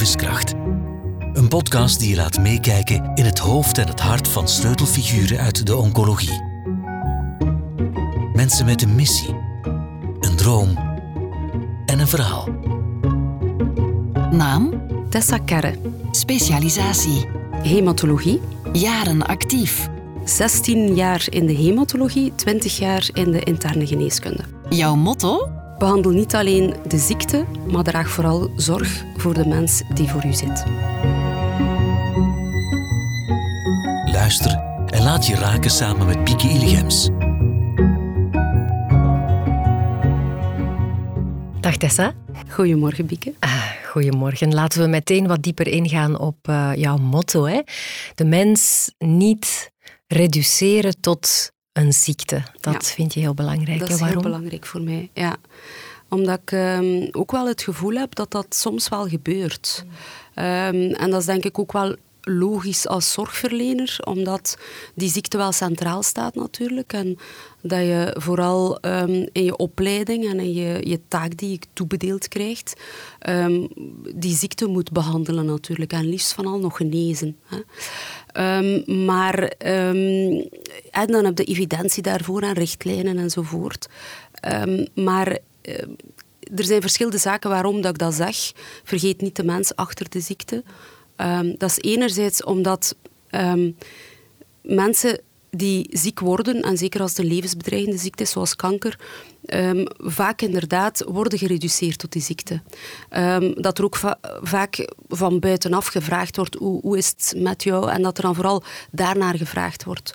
levenskracht. Een podcast die je laat meekijken in het hoofd en het hart van sleutelfiguren uit de oncologie. Mensen met een missie, een droom en een verhaal. Naam, Tessa Kerre, specialisatie, hematologie. jaren actief. 16 jaar in de hematologie, 20 jaar in de interne geneeskunde. Jouw motto? Behandel niet alleen de ziekte, maar draag vooral zorg voor de mens die voor u zit. Luister en laat je raken samen met Pieke Illegems. Dag Tessa. Goedemorgen, Bieke. Ah, goedemorgen. Laten we meteen wat dieper ingaan op eh, jouw motto. Hè? De mens niet reduceren tot een ziekte. Dat Ja. vind je heel belangrijk. Dat is heel belangrijk voor mij, ja. Omdat ik ehm, ook wel het gevoel heb dat dat soms wel gebeurt. Ehm, en dat is denk ik ook wel logisch als zorgverlener, omdat die ziekte wel centraal staat natuurlijk. En dat je vooral ehm, in je opleiding en in je, je taak die je toebedeeld krijgt, ehm, die ziekte moet behandelen natuurlijk. En liefst van al nog genezen. Hè. Ehm, maar en dan heb je evidentie daarvoor en richtlijnen enzovoort. Maar er zijn verschillende zaken waarom dat ik dat zeg. Vergeet niet de mens achter de ziekte. Ehm, dat is enerzijds omdat ehm, mensen die ziek worden, en zeker als een levensbedreigende ziekte is, zoals kanker, ehm, vaak inderdaad worden gereduceerd tot die ziekte. Dat er ook va- vaak van buitenaf gevraagd wordt, hoe, hoe is het met jou? En dat er dan vooral daarnaar gevraagd wordt.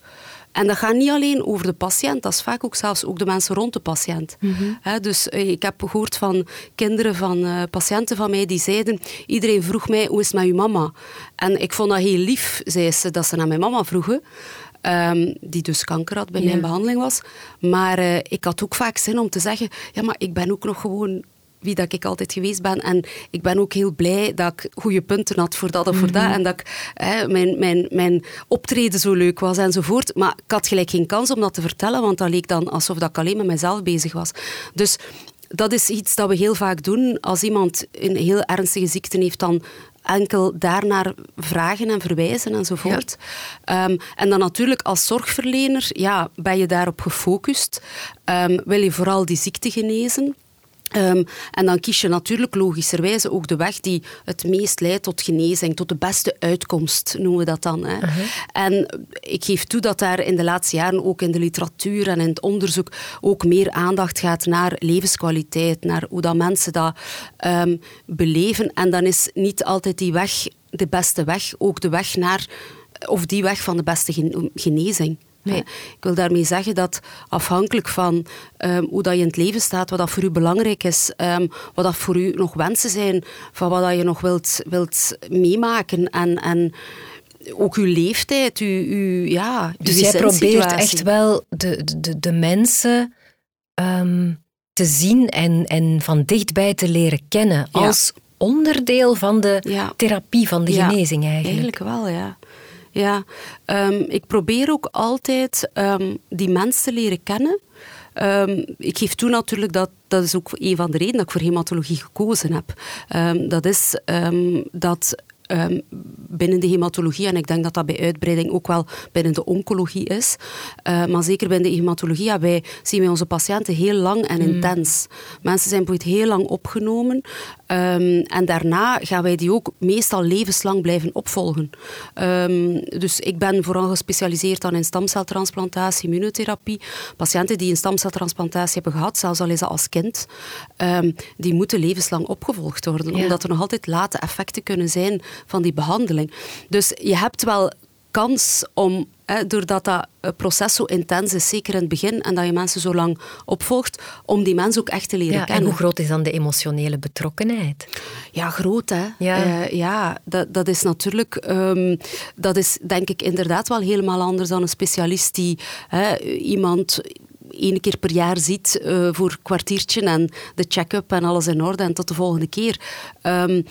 En dat gaat niet alleen over de patiënt, dat is vaak ook zelfs ook de mensen rond de patiënt. Hè, dus eh, ik heb gehoord van kinderen van eh, patiënten van mij die zeiden, iedereen vroeg mij, hoe is het met uw mama? En ik vond dat heel lief, zei ze, dat ze naar mijn mama vroegen. ehm, die dus kanker had bij Ja. mijn behandeling was. Maar eh, ik had ook vaak zin om te zeggen, ja, maar ik ben ook nog gewoon wie dat ik altijd geweest ben. En ik ben ook heel blij dat ik goede punten had voor dat of voor dat. En dat ik, hè, mijn, mijn, mijn optreden zo leuk was enzovoort. Maar ik had gelijk geen kans om dat te vertellen, want dat leek dan alsof dat ik alleen met mezelf bezig was. Dus dat is iets dat we heel vaak doen. Als iemand een heel ernstige ziekte heeft, dan enkel daarnaar vragen en verwijzen enzovoort. Ehm, en dan natuurlijk als zorgverlener ja, ben je daarop gefocust. Ehm, wil je vooral die ziekte genezen. Ehm, en dan kies je natuurlijk logischerwijze ook de weg die het meest leidt tot genezing, tot de beste uitkomst, noemen we dat dan. Hè. En ik geef toe dat daar in de laatste jaren ook in de literatuur en in het onderzoek ook meer aandacht gaat naar levenskwaliteit, naar hoe dat mensen dat ehm, beleven. En dan is niet altijd die weg de beste weg, ook de weg naar, of die weg van de beste gen- genezing. Nee. Ik wil daarmee zeggen dat afhankelijk van ehm, hoe dat je in het leven staat, wat dat voor u belangrijk is, ehm, wat dat voor u nog wensen zijn, van wat dat je nog wilt, wilt meemaken en, en ook uw leeftijd, uw, uw, ja, Dus jij probeert echt wel de, de, de mensen ehm, te zien en, en van dichtbij te leren kennen Ja. als onderdeel van de Ja. therapie, van de genezing eigenlijk. Eigenlijk wel, ja. Ja, ehm, ik probeer ook altijd ehm, die mensen te leren kennen. Ehm, ik geef toe natuurlijk dat dat is ook een van de redenen dat ik voor hematologie gekozen heb. Dat is dat binnen de hematologie, en ik denk dat dat bij uitbreiding ook wel binnen de oncologie is, eh, maar zeker binnen de hematologie ja, wij, zien wij onze patiënten heel lang en intens. Mensen zijn bijvoorbeeld heel lang opgenomen ehm, en daarna gaan wij die ook meestal levenslang blijven opvolgen. Ehm, dus ik ben vooral gespecialiseerd dan in stamceltransplantatie, immunotherapie. Patiënten die een stamceltransplantatie hebben gehad, zelfs al is dat als kind, ehm, die moeten levenslang opgevolgd worden, Ja. omdat er nog altijd late effecten kunnen zijn van die behandeling. Dus je hebt wel kans om, hè, doordat dat eh, proces zo intens is, zeker in het begin, en dat je mensen zo lang opvolgt, om die mensen ook echt te leren Ja, en kennen. hoe groot is dan de emotionele betrokkenheid? Ja, groot hè. Ja. Eh, ja dat, dat is natuurlijk, ehm, dat is denk ik inderdaad wel helemaal anders dan een specialist die hè, iemand één keer per jaar ziet eh, voor een kwartiertje en de check-up en alles in orde en tot de volgende keer. Ehm,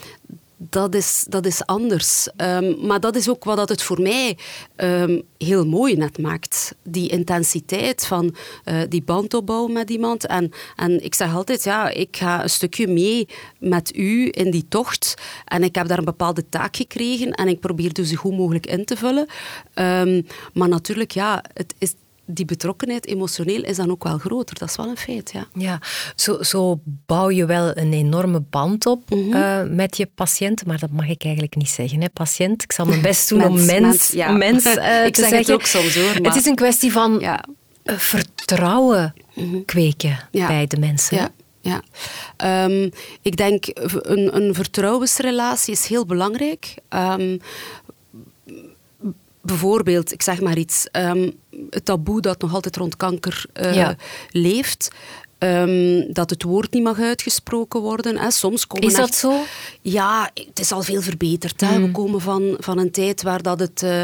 dat is, dat is anders. Ehm, maar dat is ook wat dat het voor mij ehm, heel mooi net maakt. Die intensiteit van uh, die band opbouwen met iemand. En, en ik zeg altijd, ja, ik ga een stukje mee met u in die tocht. En ik heb daar een bepaalde taak gekregen en ik probeer dus zo goed mogelijk in te vullen. Um, maar natuurlijk, ja, het is, die betrokkenheid emotioneel is dan ook wel groter. Dat is wel een feit, ja. Ja, zo, zo bouw je wel een enorme band op mm met je patiënt, maar dat mag ik eigenlijk niet zeggen, hè, patiënt. Ik zal mijn best doen om mens, mens, ja. mens uh, ik te zeg zeggen. Het ook soms hoor. Maar... Het is een kwestie van ja. Eh, vertrouwen mm kweken bij de mensen. Ja. Ja, um, ik denk een, een vertrouwensrelatie is heel belangrijk. Um, bijvoorbeeld, ik zeg maar iets, um, het taboe dat nog altijd rond kanker uh, ja. leeft. Um, dat het woord niet mag uitgesproken worden. Hè. Soms komen is dat echt, zo? Ja, het is al veel verbeterd. Hè. Mm. We komen van, van een tijd waar dat het, uh,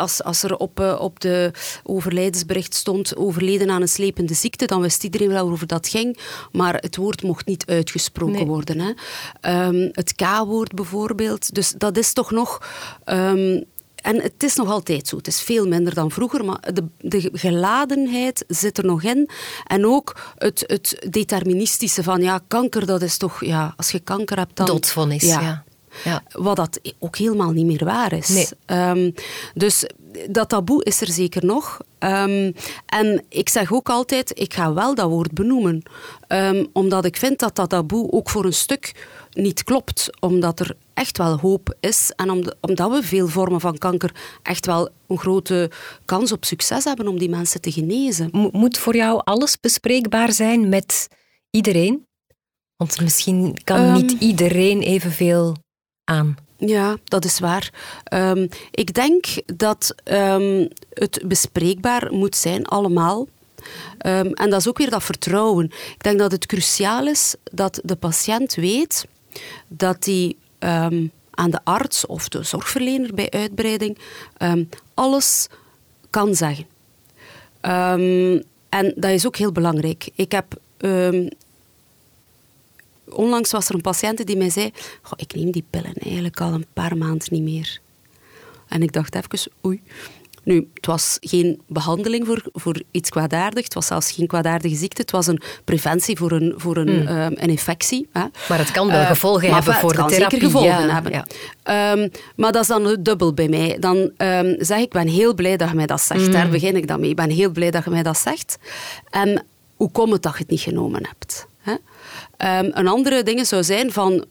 als, als er op, uh, op de overlijdensbericht stond overleden aan een slepende ziekte, dan wist iedereen wel over dat ging, maar het woord mocht niet uitgesproken nee. worden. Hè. Um, het K-woord bijvoorbeeld. Dus dat is toch nog... Um, en het is nog altijd zo. Het is veel minder dan vroeger, maar de, de geladenheid zit er nog in. En ook het, het deterministische van, ja, kanker, dat is toch... Ja, als je kanker hebt, dan... Doodvonnis, ja. ja. Ja. Wat dat ook helemaal niet meer waar is. Nee. Um, dus dat taboe is er zeker nog. Um, en ik zeg ook altijd, ik ga wel dat woord benoemen. Um, omdat ik vind dat dat taboe ook voor een stuk niet klopt. Omdat er echt wel hoop is. En omdat we veel vormen van kanker echt wel een grote kans op succes hebben om die mensen te genezen. Mo moet voor jou alles bespreekbaar zijn met iedereen? Want misschien kan um, niet iedereen evenveel aan. Ja, dat is waar. Um, ik denk dat um, het bespreekbaar moet zijn, allemaal. Um, en dat is ook weer dat vertrouwen. Ik denk dat het cruciaal is dat de patiënt weet dat hij aan de arts of de zorgverlener bij uitbreiding alles kan zeggen. en dat is ook heel belangrijk. Ik heb onlangs was er een patiënt die mij zei: Ik neem die pillen eigenlijk al een paar maanden niet meer. En ik dacht even: Oei. Nu, het was geen behandeling voor, voor iets kwaadaardigs. Het was zelfs geen kwaadaardige ziekte. Het was een preventie voor een, voor een, mm. um, een infectie. Hè. Maar het kan wel uh, gevolgen hebben voor de therapie. zeker gevolgen ja, hebben. Ja. Um, maar dat is dan dubbel bij mij. Dan um, zeg ik, ik ben heel blij dat je mij dat zegt. Mm. Daar begin ik dan mee. Ik ben heel blij dat je mij dat zegt. En hoe komt het dat je het niet genomen hebt? Hè? Um, een andere ding zou zijn van...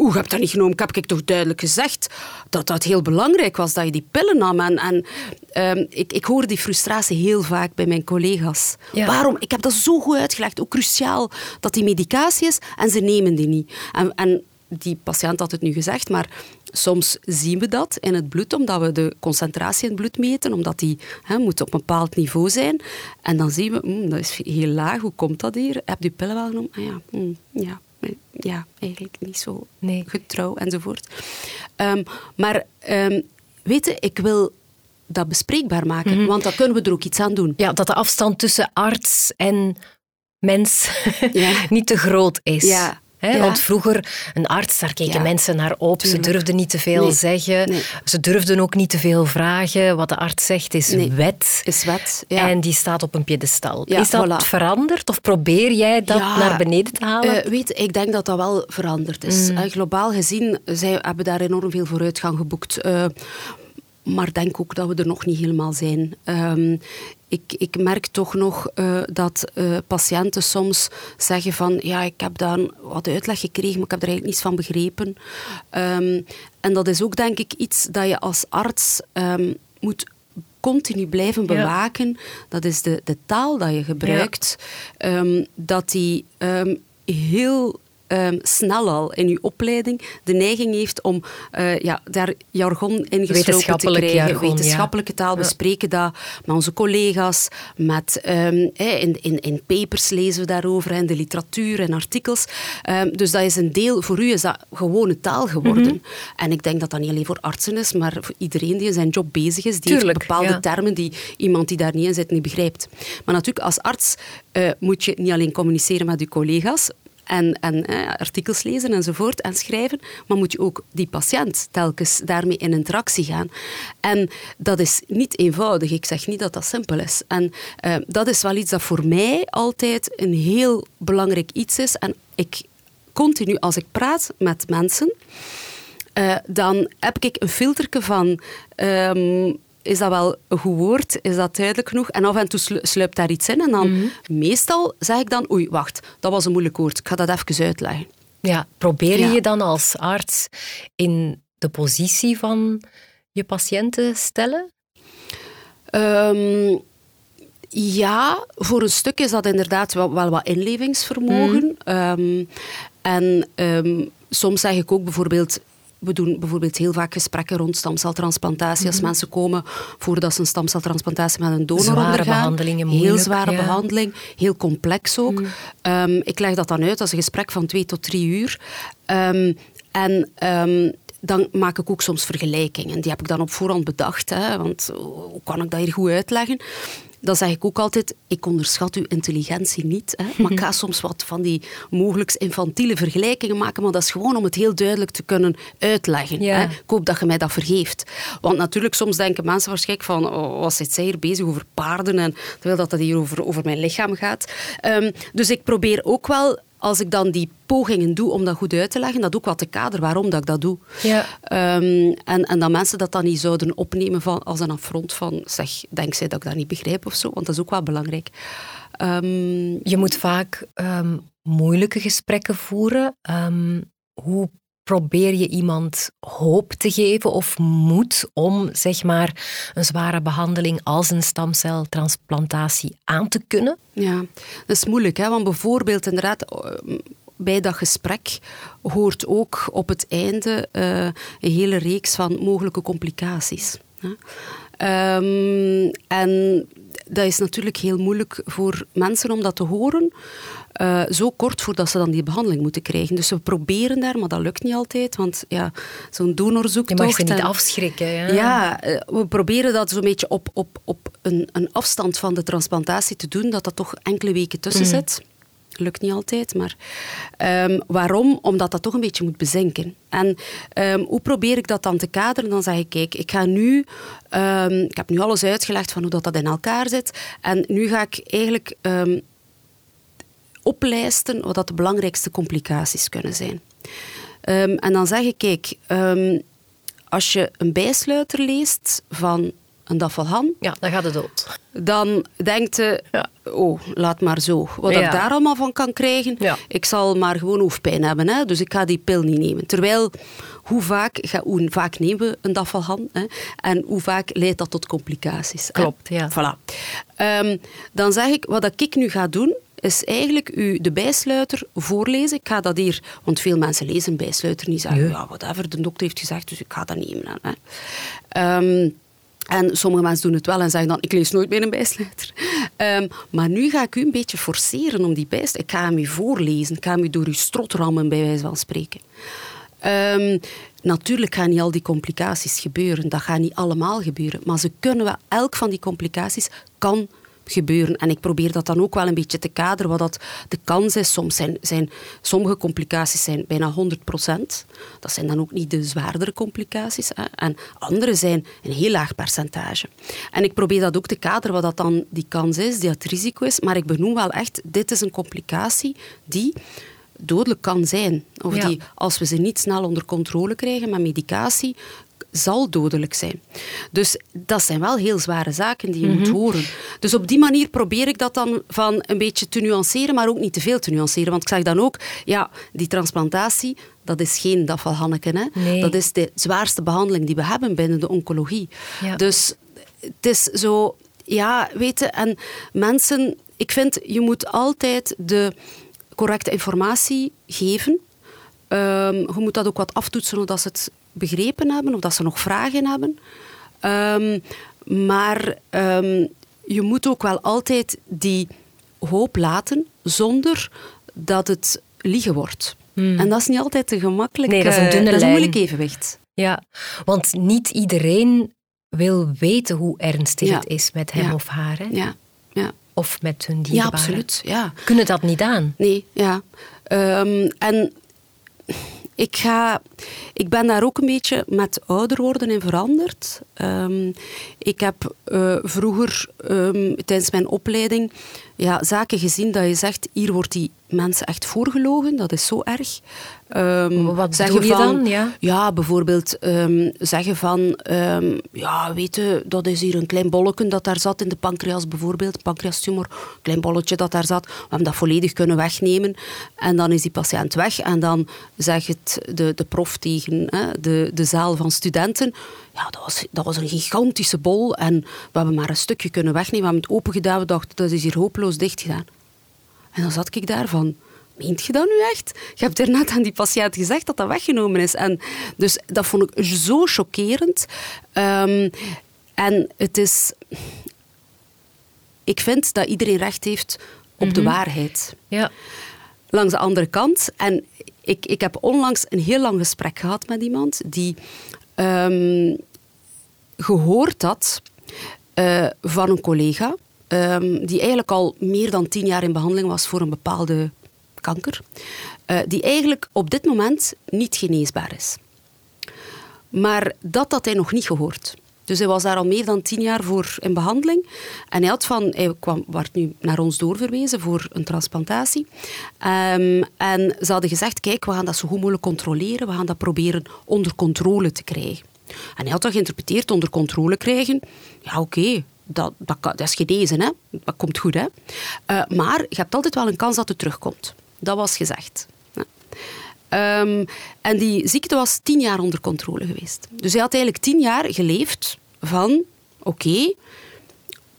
Oeh, heb dat niet genomen? Ik heb ik toch duidelijk gezegd dat dat heel belangrijk was dat je die pillen nam. En, en um, ik, ik hoor die frustratie heel vaak bij mijn collega's. Ja. Waarom? Ik heb dat zo goed uitgelegd, hoe cruciaal dat die medicatie is en ze nemen die niet. En, en die patiënt had het nu gezegd, maar soms zien we dat in het bloed, omdat we de concentratie in het bloed meten, omdat die hè, moet op een bepaald niveau zijn. En dan zien we, mm, dat is heel laag, hoe komt dat hier? Heb je pillen wel genomen? Ah, ja, mm, ja, ja, eigenlijk niet zo nee. getrouw enzovoort. Um, maar um, weet je, ik wil dat bespreekbaar maken, mm -hmm. want dan kunnen we er ook iets aan doen. Ja, dat de afstand tussen arts en mens ja. niet te groot is. Ja. Ja. Want vroeger, een arts, daar keken ja. mensen naar op. Tuurlijk. Ze durfden niet te veel nee. zeggen. Nee. Ze durfden ook niet te veel vragen. Wat de arts zegt is nee. wet. Is wet, ja. En die staat op een piedestal. is dat voilà. veranderd? Of probeer jij dat naar beneden te halen? Uh, weet, ik denk dat dat wel veranderd is. Mm. Uh, globaal gezien, zij hebben daar enorm veel vooruitgang geboekt. Uh, maar denk ook dat we er nog niet helemaal zijn. Um, ik, ik, merk toch nog uh, dat uh, patiënten soms zeggen van ja, ik heb daar wat uitleg gekregen, maar ik heb er eigenlijk niets van begrepen. Um, en dat is ook denk ik iets dat je als arts um, moet continu blijven bewaken. Ja. Dat is de, de taal dat je gebruikt. Ja. dat die heel um, snel al in uw opleiding de neiging heeft om uh, ja, daar jargon in te krijgen. Jargon, wetenschappelijke taal. We spreken dat met onze collega's. Met, um, in, in, in papers lezen we daarover, in de literatuur en artikels. Um, dus dat is een deel, voor u is dat gewone taal geworden. Mm -hmm. En ik denk dat dat niet alleen voor artsen is, maar voor iedereen die in zijn job bezig is. Die Tuurlijk, heeft bepaalde ja. termen die iemand die daar niet in zit niet begrijpt. Maar natuurlijk, als arts uh, moet je niet alleen communiceren met je collega's, en, en artikels lezen enzovoort en schrijven, maar moet je ook die patiënt telkens daarmee in interactie gaan. En dat is niet eenvoudig. Ik zeg niet dat dat simpel is. En uh, dat is wel iets dat voor mij altijd een heel belangrijk iets is. En ik continu, als ik praat met mensen, uh, dan heb ik een filterke van... Um, is dat wel een goed woord? Is dat duidelijk genoeg? En af en toe sluipt daar iets in. En dan mm -hmm. meestal zeg ik dan, oei, wacht, dat was een moeilijk woord. Ik ga dat even uitleggen. Ja, probeer je je dan als arts in de positie van je patiënt te stellen? Um, ja, voor een stuk is dat inderdaad wel, wel wat inlevingsvermogen. Mm. Um, en um, soms zeg ik ook bijvoorbeeld we doen bijvoorbeeld heel vaak gesprekken rond stamceltransplantatie. Als mhm. mensen komen voordat ze een stamceltransplantatie met een donor zware ondergaan. behandelingen, Heel zware behandeling, heel complex ook. Mhm. Um, ik leg dat dan uit als een gesprek van twee tot drie uur. Um, en um, dan maak ik ook soms vergelijkingen. Die heb ik dan op voorhand bedacht, hè, want hoe kan ik dat hier goed uitleggen? Dan zeg ik ook altijd, ik onderschat uw intelligentie niet. Hè, maar ik ga soms wat van die mogelijk infantiele vergelijkingen maken, maar dat is gewoon om het heel duidelijk te kunnen uitleggen. Hè. Ik hoop dat je mij dat vergeeft. Want natuurlijk, soms denken mensen waarschijnlijk van, oh, wat zit zij hier bezig over paarden, en terwijl dat het hier over, over mijn lichaam gaat. Um, dus ik probeer ook wel als ik dan die pogingen doe om dat goed uit te leggen, dat ook wat te kader waarom dat ik dat doe. Ja. Um, en, en dat mensen dat dan niet zouden opnemen van, als een affront van, zeg, denk zij dat ik dat niet begrijp of zo, want dat is ook wel belangrijk. Um, je moet vaak um, moeilijke gesprekken voeren. hoe probeer je iemand hoop te geven of moed om zeg maar, een zware behandeling als een stamceltransplantatie aan te kunnen? Ja, dat is moeilijk, hè? want bijvoorbeeld inderdaad eh, bij dat gesprek hoort ook op het einde uh, een hele reeks van mogelijke complicaties. Hè? Um, en dat is natuurlijk heel moeilijk voor mensen om dat te horen. Uh, zo kort voordat ze dan die behandeling moeten krijgen. Dus we proberen daar, maar dat lukt niet altijd. Want ja, zo'n donorzoektocht... Je mag ze niet afschrikken. Ja, ja uh, we proberen dat zo'n beetje op, op, op een, een afstand van de transplantatie te doen. Dat dat toch enkele weken tussen mm. zit lukt niet altijd. Maar um, waarom? Omdat dat toch een beetje moet bezinken. En um, hoe probeer ik dat dan te kaderen? Dan zeg ik, kijk, ik ga nu... Um, ik heb nu alles uitgelegd van hoe dat, dat in elkaar zit. En nu ga ik eigenlijk oplijsten wat dat de belangrijkste complicaties kunnen zijn. en dan zeg ik, kijk, als je een bijsluiter leest van een dafalhan. Ja, dan gaat het dood. Dan denkt je, ja. oh, laat maar zo. Wat ik daar allemaal van kan krijgen, ja. ik zal maar gewoon hoofdpijn hebben. Hè, dus ik ga die pil niet nemen. Terwijl, hoe vaak, hoe vaak nemen we een dafalhan? Hè, en hoe vaak leidt dat tot complicaties? Klopt, hè? ja. Voilà. Um, dan zeg ik, wat ik nu ga doen, is eigenlijk u de bijsluiter voorlezen. Ik ga dat hier, want veel mensen lezen bijsluiter niet. Zeggen, ja, whatever, de dokter heeft gezegd, dus ik ga dat nemen. Hè. Um, en sommige mensen doen het wel en zeggen dan, ik lees nooit meer een bijsluiter. Um, maar nu ga ik u een beetje forceren om die bijsluiter... Ik ga hem u voorlezen, ik ga hem u door uw strot rammen, bij wijze van spreken. Um, natuurlijk gaan niet al die complicaties gebeuren. Dat gaat niet allemaal gebeuren. Maar ze kunnen wel, elk van die complicaties kan gebeuren. En ik probeer dat dan ook wel een beetje te kaderen, wat dat de kans is. Soms zijn, zijn sommige complicaties zijn bijna 100% Dat zijn dan ook niet de zwaardere complicaties. Hè. En andere zijn een heel laag percentage. En ik probeer dat ook te kaderen, wat dat dan die kans is, die het risico is. Maar ik benoem wel echt, dit is een complicatie die dodelijk kan zijn. Of die, als we ze niet snel onder controle krijgen met medicatie, zal dodelijk zijn. Dus dat zijn wel heel zware zaken die je moet mhm. horen. Dus op die manier probeer ik dat dan van een beetje te nuanceren, maar ook niet te veel te nuanceren. Want ik zeg dan ook, ja, die transplantatie, dat is geen dat van Hanneke. Hè? Dat is de zwaarste behandeling die we hebben binnen de oncologie. Dus het is zo, ja, weten, en mensen, ik vind, je moet altijd de correcte informatie geven. Um, je moet dat ook wat aftoetsen, zodat ze het begrepen hebben of dat ze nog vragen hebben. Um, maar um, je moet ook wel altijd die hoop laten zonder dat het liegen wordt. Hmm. En dat is niet altijd te gemakkelijk. Nee, dat is een dunne dat is een moeilijk evenwicht. Ja, want niet iedereen wil weten hoe ernstig ja. het is met hem ja. of haar. Hè? Ja. Ja. Of met hun dierbaren. Ja, absoluut. Ja. Kunnen dat niet aan? Nee, ja. Ehm, en ik, ga, ik ben daar ook een beetje met ouder worden in veranderd. Ehm, ik heb uh, vroeger um, tijdens mijn opleiding ja, zaken gezien dat je zegt, hier wordt die mensen echt voorgelogen, dat is zo erg. Um, Wat zeggen je van, dan? Ja, ja bijvoorbeeld um, zeggen van, um, ja, weet je, dat is hier een klein bolletje dat daar zat in de pancreas bijvoorbeeld, pancreastumor, een klein bolletje dat daar zat, we hebben dat volledig kunnen wegnemen en dan is die patiënt weg en dan zegt de, de prof tegen hè, de, de zaal van studenten, ja, dat was, dat was een gigantische bol en we hebben maar een stukje kunnen wegnemen, we hebben het open gedaan, we dachten, dat is hier hopeloos dicht gedaan. En dan zat ik daar van, meent je dat nu echt? Je hebt er net aan die patiënt gezegd dat dat weggenomen is. En dus dat vond ik zo chockerend. Um, en het is... Ik vind dat iedereen recht heeft op de mhm. waarheid. Ja. Langs de andere kant, en ik, ik heb onlangs een heel lang gesprek gehad met iemand die um, gehoord had uh, van een collega um, die eigenlijk al meer dan tien jaar in behandeling was voor een bepaalde kanker, uh, die eigenlijk op dit moment niet geneesbaar is. Maar dat had hij nog niet gehoord. Dus hij was daar al meer dan tien jaar voor in behandeling. En hij, had van, hij kwam, werd nu naar ons doorverwezen voor een transplantatie. Um, en ze hadden gezegd, kijk, we gaan dat zo goed mogelijk controleren. We gaan dat proberen onder controle te krijgen. En hij had dat geïnterpreteerd, onder controle krijgen. Ja, oké, dat, dat, dat, is genezen, hè? dat komt goed. Hè? Uh, maar je hebt altijd wel een kans dat het terugkomt. Dat was gezegd. Um, en die ziekte was tien jaar onder controle geweest. Dus hij had eigenlijk tien jaar geleefd van, oké,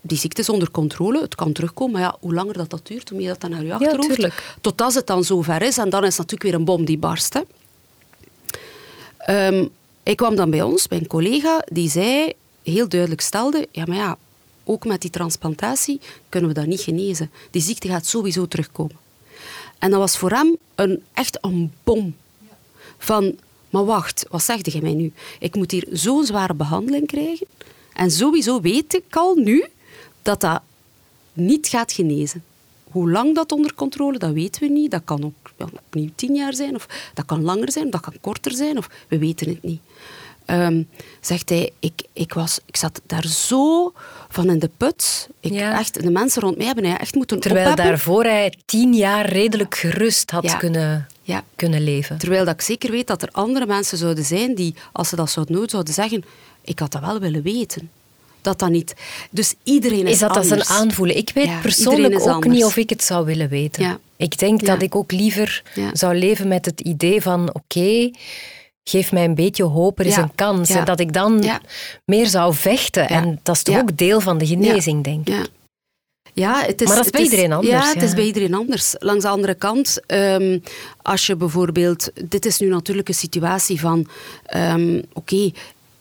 die ziekte is onder controle, het kan terugkomen, maar ja, hoe langer dat, dat duurt, hoe meer dat dan naar je achterhoofd. Ja, totdat het dan zover is, en dan is het natuurlijk weer een bom die barst. Hè. Um, hij kwam dan bij ons, bij een collega, die zei, heel duidelijk stelde, ja, maar ja, ook met die transplantatie kunnen we dat niet genezen. Die ziekte gaat sowieso terugkomen. En dat was voor hem een, echt een bom. Van, maar wacht, wat zegde je mij nu? Ik moet hier zo'n zware behandeling krijgen. En sowieso weet ik al nu dat dat niet gaat genezen. Hoe lang dat onder controle, dat weten we niet. Dat kan ook opnieuw tien jaar zijn, of dat kan langer zijn, of dat kan korter zijn, of we weten het niet. Um, zegt hij, ik, ik, was, ik zat daar zo van in de put. Ik, echt, de mensen rond mij hebben hij echt moeten Terwijl daarvoor hij tien jaar redelijk gerust had kunnen, ja. kunnen leven. Terwijl dat ik zeker weet dat er andere mensen zouden zijn die, als ze dat zouden nooit zouden zeggen, ik had dat wel willen weten dat dat niet. Dus iedereen is, is dat anders. als een aanvoelen? Ik weet persoonlijk ook niet of ik het zou willen weten. Ja. Ik denk dat ik ook liever zou leven met het idee van oké, geef mij een beetje hoop, er is een kans. En dat ik dan meer zou vechten. En dat is toch ook deel van de genezing, denk ik. Ja, het is, maar dat is bij iedereen anders. Ja, het is bij iedereen anders. Langs de andere kant, um, als je bijvoorbeeld... Dit is nu natuurlijk een situatie van... Um, Oké,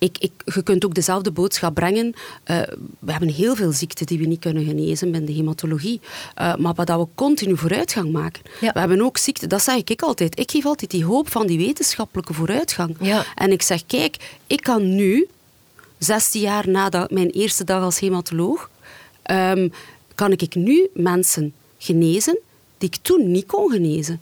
ik, ik, je kunt ook dezelfde boodschap brengen. Uh, we hebben heel veel ziekten die we niet kunnen genezen binnen de hematologie. Uh, maar dat we continu vooruitgang maken. We hebben ook ziekten, dat zeg ik altijd. Ik geef altijd die hoop van die wetenschappelijke vooruitgang. Ja. En ik zeg, kijk, ik kan nu, 16 jaar na mijn eerste dag als hematoloog, um, kan ik nu mensen genezen die ik toen niet kon genezen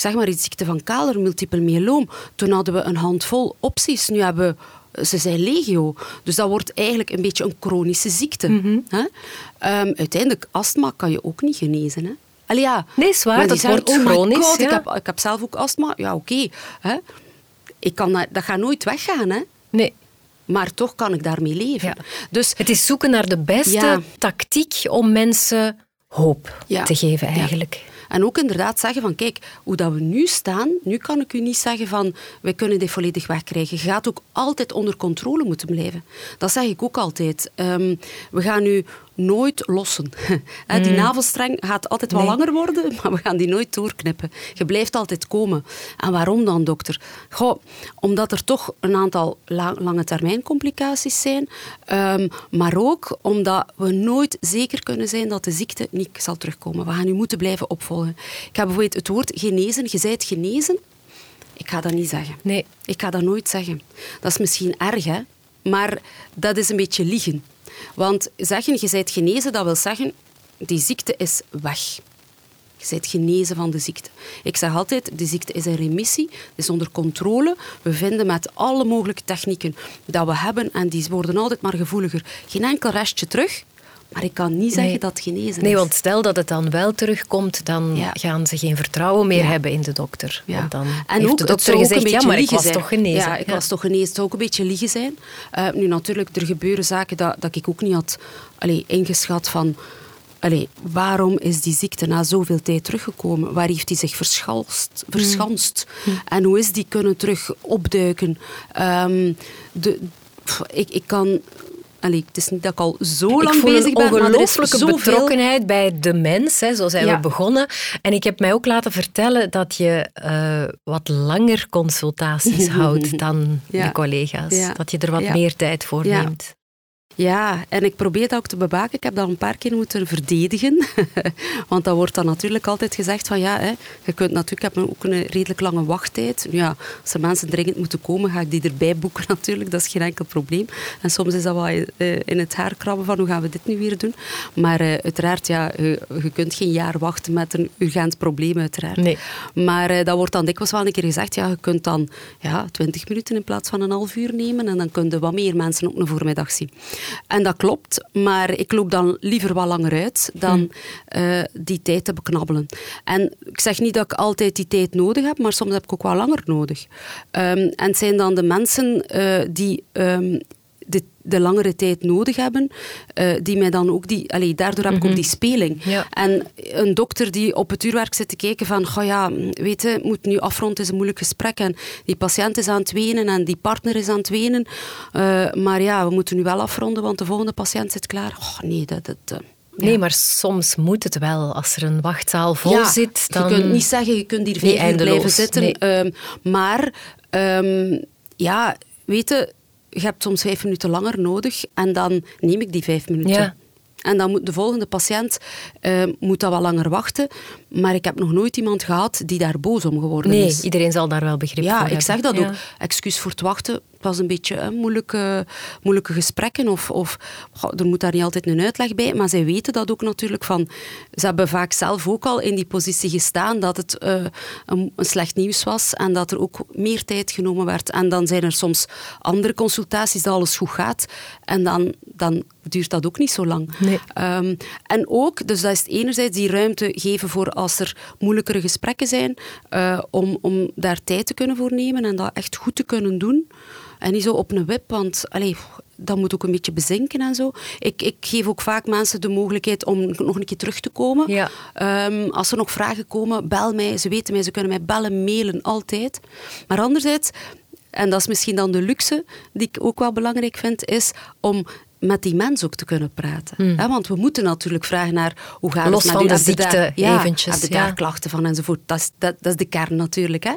ik zeg maar iets, ziekte van Kaler, multiple myeloom. Toen hadden we een handvol opties. Nu hebben we ze zijn legio. Dus dat wordt eigenlijk een beetje een chronische ziekte. Mhm. hè? Um, uiteindelijk, astma kan je ook niet genezen. Hè? Allee, ja. Nee, zwaar, dat wordt oh chronisch. God, ja. ik, heb, ik heb zelf ook astma. Ja, oké. Ik kan dat, dat gaat nooit weggaan. Hè? Nee. Maar toch kan ik daarmee leven. Ja. Dus, het is zoeken naar de beste tactiek om mensen hoop te geven, eigenlijk. En ook inderdaad zeggen van, kijk, hoe dat we nu staan, nu kan ik u niet zeggen van, wij kunnen dit volledig wegkrijgen. Je gaat ook altijd onder controle moeten blijven. Dat zeg ik ook altijd. Um, we gaan nu nooit lossen. Die mm. navelstreng gaat altijd wel langer worden, maar we gaan die nooit doorknippen. Je blijft altijd komen. En waarom dan, dokter? Goh, omdat er toch een aantal lange termijn complicaties zijn, um, maar ook omdat we nooit zeker kunnen zijn dat de ziekte niet zal terugkomen. We gaan nu moeten blijven opvolgen. Ik heb bijvoorbeeld het woord genezen. Je zei het genezen. Ik ga dat niet zeggen. Nee. Ik ga dat nooit zeggen. Dat is misschien erg, hè? maar dat is een beetje liegen. Want zeggen je bent genezen, dat wil zeggen, die ziekte is weg. Je bent genezen van de ziekte. Ik zeg altijd, de ziekte is in remissie, is onder controle. We vinden met alle mogelijke technieken dat we hebben, en die worden altijd maar gevoeliger, geen enkel restje terug. Maar ik kan niet zeggen dat het genezen is. Nee, want stel dat het dan wel terugkomt, dan gaan ze geen vertrouwen meer hebben in de dokter. Ja. Want dan en heeft ook, de dokter gezegd, ja, maar ik was zijn. toch genezen. Ja, ik was toch genezen. Het zou ook een beetje liegen zijn. Uh, nu natuurlijk, er gebeuren zaken dat, dat ik ook niet had allee, ingeschat van... Allee, waarom is die ziekte na zoveel tijd teruggekomen? Waar heeft die zich verschanst? verschanst? Mm. En hoe is die kunnen terug opduiken? Um, de, pff, ik, ik kan Allee, het is niet dat ik al zo lang bezig ben, maar er is zoveel... betrokkenheid bij de mens, hè, zo zijn Ja. we begonnen. En ik heb mij ook laten vertellen dat je eh, wat langer consultaties houdt dan Ja. je collega's. Ja. Dat je er wat meer tijd voor neemt. Ja, en ik probeer dat ook te bewaken. Ik heb dat een paar keer moeten verdedigen. Want dan wordt dan natuurlijk altijd gezegd van ja, hè, je kunt natuurlijk, ik heb ook een redelijk lange wachttijd. Ja, als er mensen dringend moeten komen, ga ik die erbij boeken natuurlijk. Dat is geen enkel probleem. En soms is dat wel eh, in het haar krabben van hoe gaan we dit nu weer doen. Maar eh, uiteraard, ja, je, je kunt geen jaar wachten met een urgent probleem uiteraard. Nee. Maar eh, dat wordt dan dikwijls wel een keer gezegd, ja, je kunt dan ja, 20 minuten in plaats van een half uur nemen en dan kun je wat meer mensen op een voormiddag zien. En dat klopt, maar ik loop dan liever wat langer uit dan eh, die tijd te beknabbelen. En ik zeg niet dat ik altijd die tijd nodig heb, maar soms heb ik ook wel langer nodig. Ehm, en het zijn dan de mensen eh, die ehm, de, langere tijd nodig hebben, eh, die mij dan ook die... Allee, daardoor heb ik ook die speling. Ja. En een dokter die op het uurwerk zit te kijken van, goh ja, weet je, moet nu afronden, is een moeilijk gesprek en die patiënt is aan het wenen en die partner is aan het wenen. Eh, maar ja, we moeten nu wel afronden, want de volgende patiënt zit klaar. Oh nee, dat... dat eh, Nee, maar soms moet het wel. Als er een wachtzaal vol ja, zit, dan... Je kunt niet zeggen, je kunt hier uur eindeloos, blijven zitten. nee. Ehm, maar, ehm, ja, weet je, hebt soms vijf minuten langer nodig en dan neem ik die vijf minuten. Ja. En dan moet de volgende patiënt ehm, moet dat wel langer wachten. Maar ik heb nog nooit iemand gehad die daar boos om geworden Nee, is. iedereen zal daar wel begrip Ja, voor ik zeg hebben. dat Ja. ook. Excuus voor het wachten. Het was een beetje hè, moeilijke, moeilijke gesprekken. Of, of goh, er moet daar niet altijd een uitleg bij. Maar zij weten dat ook natuurlijk van... Ze hebben vaak zelf ook al in die positie gestaan dat het eh, een, een slecht nieuws was. En dat er ook meer tijd genomen werd. En dan zijn er soms andere consultaties dat alles goed gaat. En dan, dan duurt dat ook niet zo lang. Nee. Ehm, en ook, dus dat is enerzijds die ruimte geven voor als er moeilijkere gesprekken zijn, eh, om, om daar tijd te kunnen voor nemen en dat echt goed te kunnen doen. En niet zo op een wip, want dat moet ook een beetje bezinken en zo. Ik, ik geef ook vaak mensen de mogelijkheid om nog een keer terug te komen. Ja. Ehm, als er nog vragen komen, bel mij. Ze weten mij, ze kunnen mij bellen, mailen, altijd. Maar anderzijds, en dat is misschien dan de luxe die ik ook wel belangrijk vind, is om met die mens ook te kunnen praten. Hè, want we moeten natuurlijk vragen naar hoe gaat Hmm. Los het met van u? de ziekte daar, ja, eventjes, Heb je ja. daar klachten van enzovoort. Dat is, dat, dat is de kern natuurlijk. Hè.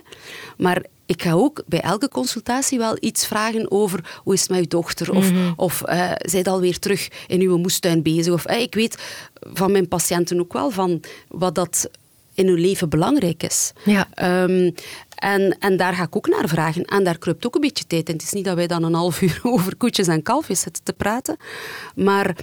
Maar ik ga ook bij elke consultatie wel iets vragen over hoe is het met uw dochter? Of, Mhm. of eh zijt alweer terug in uw moestuin bezig? Of, eh, ik weet van mijn patiënten ook wel van wat dat in hun leven belangrijk is. Ja. Ehm, en, en daar ga ik ook naar vragen. En daar kruipt ook een beetje tijd in. Het is niet dat wij dan een half uur over koetjes en kalfjes zitten te praten. Maar,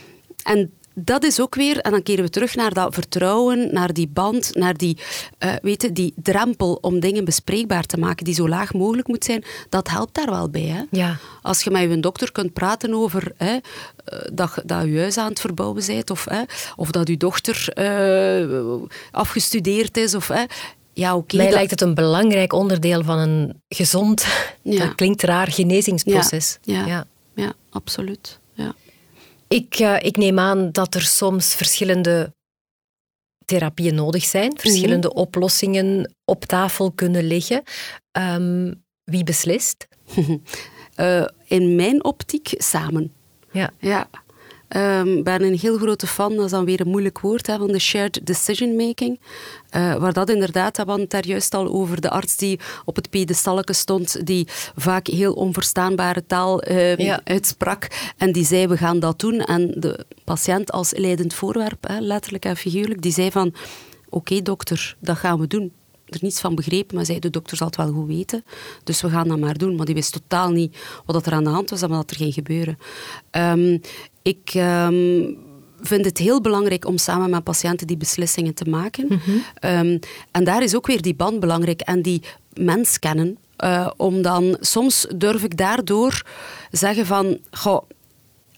en dat is ook weer, en dan keren we terug naar dat vertrouwen, naar die band, naar die, eh weet je, die drempel om dingen bespreekbaar te maken, die zo laag mogelijk moet zijn. Dat helpt daar wel bij. Hè? Ja. Als je met je dokter kunt praten over hè, eh, dat, je- dat je huis aan het verbouwen bent, of, hè, of dat je dochter eh, afgestudeerd is, of... Hè, ja, oké. Mij dat- lijkt het een belangrijk onderdeel van een gezond, Ja. dat klinkt raar, genezingsproces. Ja, ja, ja, absoluut. Ja. Ik, eh, ik neem aan dat er soms verschillende therapieën nodig zijn, verschillende Mhm. oplossingen op tafel kunnen liggen. Ehm, wie beslist? Eh, in mijn optiek samen. Ja. Ja. Ehm, Ik ben een heel grote fan, dat is dan weer een moeilijk woord, hè, van de shared decision making. Eh, waar dat inderdaad, we hadden het daar juist al over, de arts die op het pedestalletje stond, die vaak heel onverstaanbare taal eh, Ja. uitsprak. En die zei, we gaan dat doen. En de patiënt als leidend voorwerp, hè, letterlijk en figuurlijk, die zei van, oké dokter, dat gaan we doen er niets van begrepen, maar zei de dokter zal het wel goed weten. Dus we gaan dat maar doen. Maar die wist totaal niet wat er aan de hand was en wat er ging gebeuren. Ehm, ik, ehm, vind het heel belangrijk om samen met patiënten die beslissingen te maken. Ehm, en daar is ook weer die band belangrijk en die mens kennen. Uh, om dan, soms durf ik daardoor zeggen van, goh,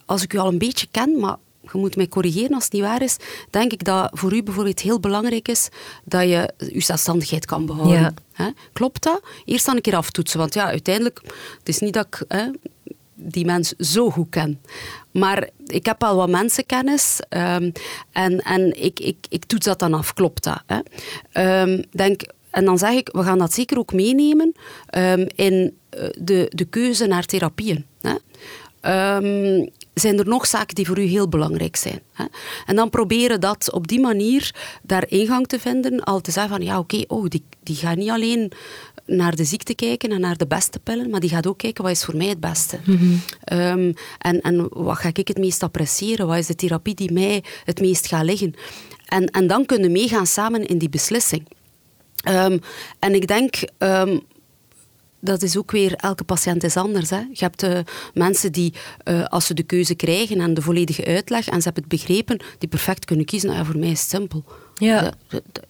als ik u al een beetje ken, maar je moet mij corrigeren als het niet waar is, denk ik dat voor u bijvoorbeeld heel belangrijk is dat je je zelfstandigheid kan behouden. Ja. Klopt dat? Eerst dan een keer aftoetsen, want ja, uiteindelijk, het is niet dat ik hè, die mens zo goed ken. Maar ik heb al wat mensenkennis um, en, en ik, ik, ik toets dat dan af, klopt dat? Hè? Um, denk, en dan zeg ik, we gaan dat zeker ook meenemen um, in eh, de, de keuze naar therapieën. Hè? Zijn er nog zaken die voor u heel belangrijk zijn. Hè? En dan proberen dat op die manier daar ingang te vinden. Al te zeggen van, ja oké, oh, die, die gaat niet alleen naar de ziekte kijken en naar de beste pillen, maar die gaat ook kijken wat is voor mij het beste. Mm um, en, en wat ga ik het meest appreciëren? Wat is de therapie die mij het meest gaat liggen? En, en dan kunnen meegaan samen in die beslissing. Um, en ik denk, um, dat is ook weer, elke patiënt is anders. Hè. Je hebt uh, mensen die, uh, als ze de keuze krijgen en de volledige uitleg en ze hebben het begrepen, die perfect kunnen kiezen. Nou, ja, voor mij is het simpel. Ja.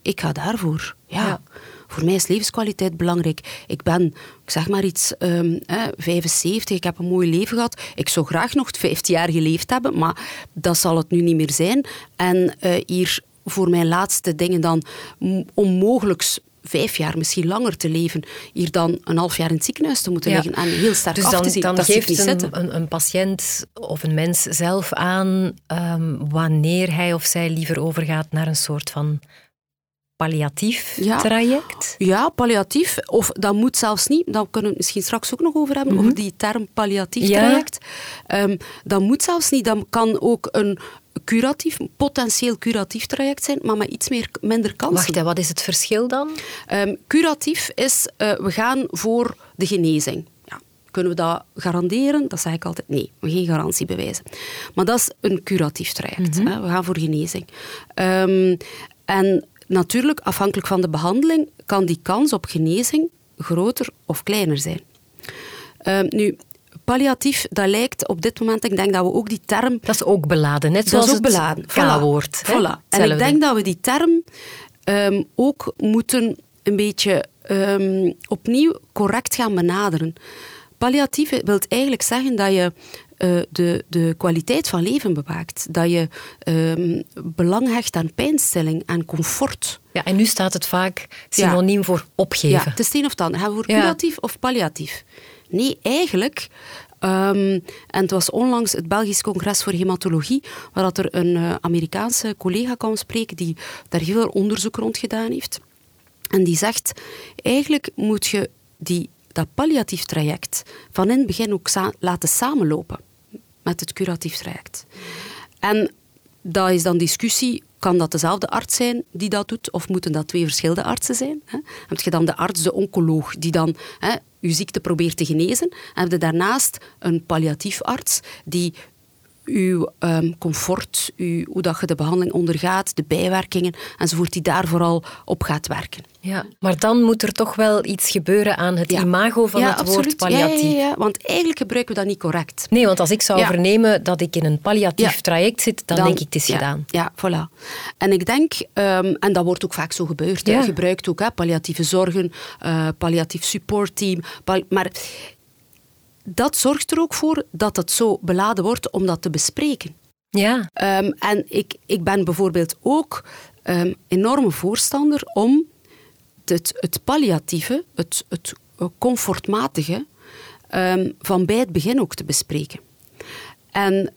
Ik ga daarvoor. Ja. ja. Voor mij is levenskwaliteit belangrijk. Ik ben, ik zeg maar iets, um, hè, 75, ik heb een mooi leven gehad. Ik zou graag nog 15 jaar geleefd hebben, maar dat zal het nu niet meer zijn. En uh, hier voor mijn laatste dingen dan onmogelijk vijf jaar, misschien langer te leven, hier dan een half jaar in het ziekenhuis te moeten liggen en heel sterk dus af dan, te zien. Dan dat geeft niet een, een, een, patiënt of een mens zelf aan um, wanneer hij of zij liever overgaat naar een soort van palliatief ja. traject? Ja, palliatief. Of dat moet zelfs niet, daar kunnen we het misschien straks ook nog over hebben, mm -hmm. over die term palliatief ja. traject. Um, dat moet zelfs niet. Dat kan ook een curatief, potentieel curatief traject zijn, maar met iets meer, minder kansen. Wacht, hè, wat is het verschil dan? Um, curatief is, uh, we gaan voor de genezing. Ja. Kunnen we dat garanderen? Dat zeg ik altijd nee, we geen garantie bewijzen. Maar dat is een curatief traject. Mm -hmm. hè. We gaan voor genezing. Um, en natuurlijk, afhankelijk van de behandeling, kan die kans op genezing groter of kleiner zijn. Um, nu, palliatief, dat lijkt op dit moment, ik denk dat we ook die term... Dat is ook beladen, net zoals dat is ook beladen. K-woord. Voilà. voilà. En ik denk dat we die term um, ook moeten een beetje um, opnieuw correct gaan benaderen. Palliatief wil eigenlijk zeggen dat je uh, de, de kwaliteit van leven bewaakt. Dat je um, belang hecht aan pijnstilling, aan comfort. Ja, en nu staat het vaak synoniem ja. voor opgeven. Ja, het is het een of het ander. Gaan we voor curatief ja. of palliatief? Nee, eigenlijk. Um, en het was onlangs het Belgisch Congres voor Hematologie, waar dat er een uh, Amerikaanse collega kwam spreken die daar heel veel onderzoek rond gedaan heeft. En die zegt, eigenlijk moet je die, dat palliatief traject van in het begin ook laten samenlopen met het curatief traject. En dat is dan discussie kan dat dezelfde arts zijn die dat doet, of moeten dat twee verschillende artsen zijn? Heb je dan de arts, de oncoloog, die dan je ziekte probeert te genezen? En heb je daarnaast een palliatief arts die uw um, comfort, uw, hoe dat je de behandeling ondergaat, de bijwerkingen enzovoort, die daar vooral op gaat werken. Ja, maar dan moet er toch wel iets gebeuren aan het ja. imago van ja, het absoluut. woord palliatief. Ja, ja, want eigenlijk gebruiken we dat niet correct. Nee, want als ik zou vernemen dat ik in een palliatief traject zit, dan, dan, denk ik het is gedaan. Ja, voilà. En ik denk, um, en dat wordt ook vaak zo gebeurd, je gebruikt ook hè, palliatieve zorgen, uh, palliatief supportteam, pal maar dat zorgt er ook voor dat het zo beladen wordt om dat te bespreken. Ja. Um, en ik, ik ben bijvoorbeeld ook um, enorme voorstander om het, het palliatieve, het, het comfortmatige, um, van bij het begin ook te bespreken. En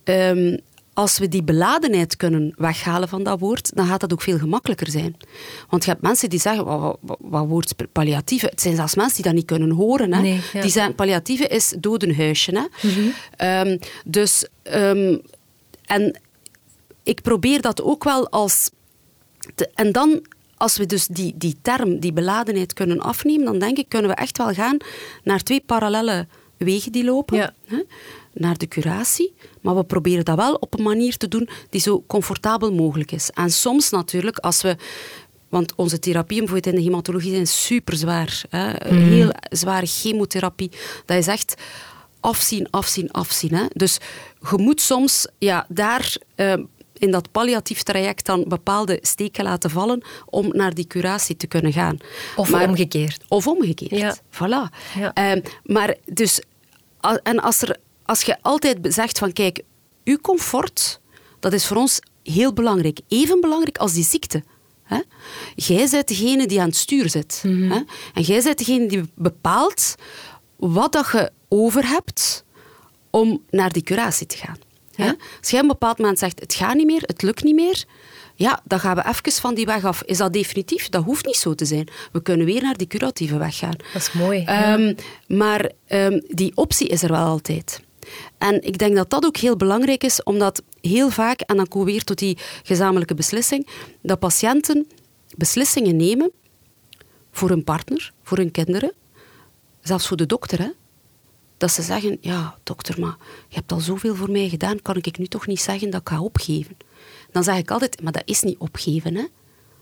als we die beladenheid kunnen weghalen van dat woord, dan gaat dat ook veel gemakkelijker zijn. Want je hebt mensen die zeggen, wat, wat, wat woord palliatieve? Het zijn zelfs mensen die dat niet kunnen horen. Hè? Nee, ja. Die zeggen, palliatieve is dodenhuisje. Hè? Mm -hmm. um, dus, um, en ik probeer dat ook wel als... Te, en dan, als we dus die, die term, die beladenheid kunnen afnemen, dan denk ik, kunnen we echt wel gaan naar twee parallele wegen die lopen. Ja. Naar de curatie, maar we proberen dat wel op een manier te doen die zo comfortabel mogelijk is. En soms natuurlijk, als we want onze therapieën bijvoorbeeld in de hematologie zijn super zwaar. Hè? Mm. Heel zware chemotherapie. Dat is echt afzien, afzien, afzien. Hè? Dus je moet soms ja, daar uh, in dat palliatief traject dan bepaalde steken laten vallen om naar die curatie te kunnen gaan. Of omgekeerd. Of omgekeerd. Ja. Voilà. Ja. Ehm, maar dus, en als, er, als je altijd zegt van kijk, uw comfort, dat is voor ons heel belangrijk. Even belangrijk als die ziekte. Hè? Jij bent degene die aan het stuur zit. Hè? En jij bent degene die bepaalt wat dat je over hebt om naar die curatie te gaan. Hè? Ja. Als jij op een bepaald moment zegt, het gaat niet meer, het lukt niet meer, ja, dan gaan we even van die weg af. Is dat definitief? Dat hoeft niet zo te zijn. We kunnen weer naar die curatieve weg gaan. Dat is mooi. ja. Ehm, maar ehm, die optie is er wel altijd. En ik denk dat dat ook heel belangrijk is, omdat heel vaak, en dan komen we weer tot die gezamenlijke beslissing, dat patiënten beslissingen nemen voor hun partner, voor hun kinderen, zelfs voor de dokter. Hè? Dat ze zeggen, ja dokter, maar je hebt al zoveel voor mij gedaan, kan ik nu toch niet zeggen dat ik ga opgeven? Dan zeg ik altijd, maar dat is niet opgeven. Hè?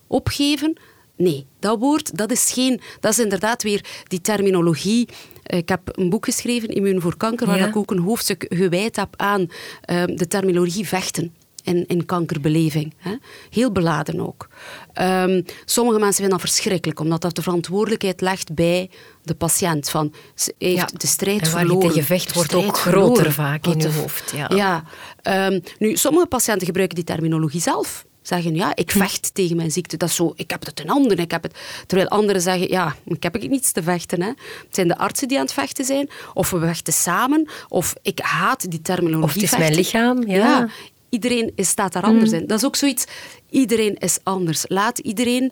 Opgeven, nee. Dat woord, dat is geen... Dat is inderdaad weer die terminologie. Eh, Ik heb een boek geschreven, Immuun voor Kanker, waar Ja. ik ook een hoofdstuk gewijd heb aan eh, de terminologie vechten. In, in kankerbeleving. Hè. Heel beladen ook. Ehm, sommige mensen vinden dat verschrikkelijk, omdat dat de verantwoordelijkheid legt bij de patiënt. Van, ze heeft Ja. de strijd En waar je verloren. tegen vecht De wordt ook groter verloren. vaak in de- hoofd, ja. ja. Ehm, nu, sommige patiënten gebruiken die terminologie zelf. Zeggen, ja, ik vecht tegen mijn ziekte. Dat is zo, ik heb het in handen. Ik heb het. Terwijl anderen zeggen, ja, ik heb ik niets te vechten. Hè. Het zijn de artsen die aan het vechten zijn. Of we vechten samen. Of ik haat die terminologie Of het is mijn lichaam, ja. Iedereen is, staat daar anders in. Dat is ook zoiets, iedereen is anders. Laat iedereen,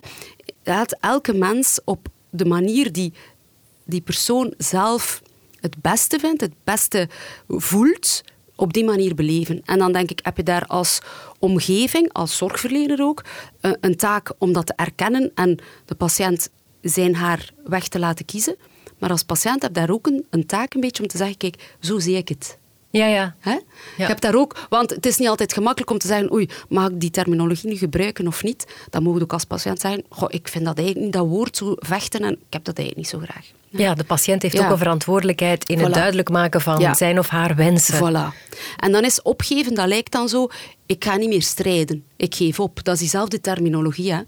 laat elke mens op de manier die die persoon zelf het beste vindt, het beste voelt, op die manier beleven. En dan denk ik, heb je daar als omgeving, als zorgverlener ook, een, een taak om dat te erkennen en de patiënt zijn haar weg te laten kiezen. Maar als patiënt heb je daar ook een, een taak een beetje om te zeggen, kijk, zo zie ik het. Ja, ja. Hè? Je hebt daar ook, want het is niet altijd gemakkelijk om te zeggen, oei, mag ik die terminologie nu gebruiken of niet? Dan moet je ook als patiënt zeggen, goh, ik vind dat eigenlijk niet, dat woord zo vechten en ik heb dat eigenlijk niet zo graag. Ja, de patiënt heeft Ja. ook een verantwoordelijkheid in het duidelijk maken van Ja. zijn of haar wensen. Voilà. En dan is opgeven, dat lijkt dan zo, ik ga niet meer strijden, ik geef op. Dat is diezelfde terminologie. Hè?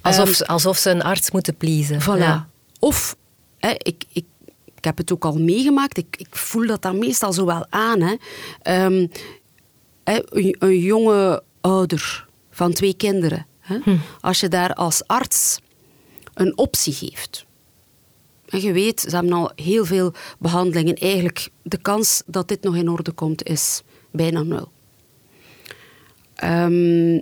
Alsof, Ehm, ze- alsof ze een arts moeten pleasen. Voilà. Ja. Of, hè, ik, ik, ik heb het ook al meegemaakt, ik, ik voel dat dan meestal zo wel aan. Hè. Ehm, een, een jonge ouder van twee kinderen, hè, als je daar als arts een optie geeft. En je weet, ze hebben al heel veel behandelingen. Eigenlijk, de kans dat dit nog in orde komt, is bijna nul. Ehm,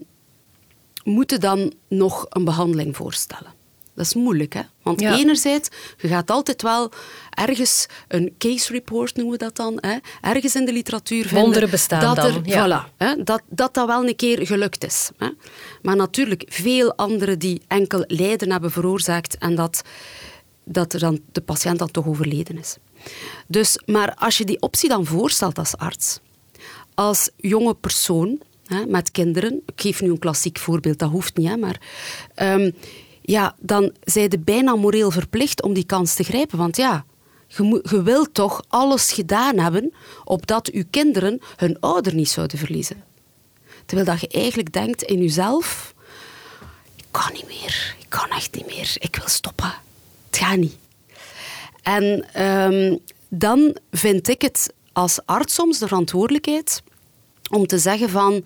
moeten dan nog een behandeling voorstellen? Dat is moeilijk, hè? Want Ja. enerzijds, je gaat altijd wel ergens een case report noemen we dat dan, hè? ergens in de literatuur vinden Wonderen bestaan dat dan, er, ja. voilà, hè? Dat, dat dat wel een keer gelukt is. Hè? Maar natuurlijk, veel anderen die enkel lijden hebben veroorzaakt en dat, dat er dan de patiënt dan toch overleden is. Dus, maar als je die optie dan voorstelt als arts, als jonge persoon hè, met kinderen, ik geef nu een klassiek voorbeeld, dat hoeft niet, hè, maar ehm, ja, dan zijn je bijna moreel verplicht om die kans te grijpen. Want ja, je, je wilt toch alles gedaan hebben opdat je kinderen hun ouder niet zouden verliezen. Terwijl dat je eigenlijk denkt in jezelf, ik kan niet meer, ik kan echt niet meer, ik wil stoppen. Het gaat niet. En ehm, dan vind ik het als arts soms de verantwoordelijkheid om te zeggen van...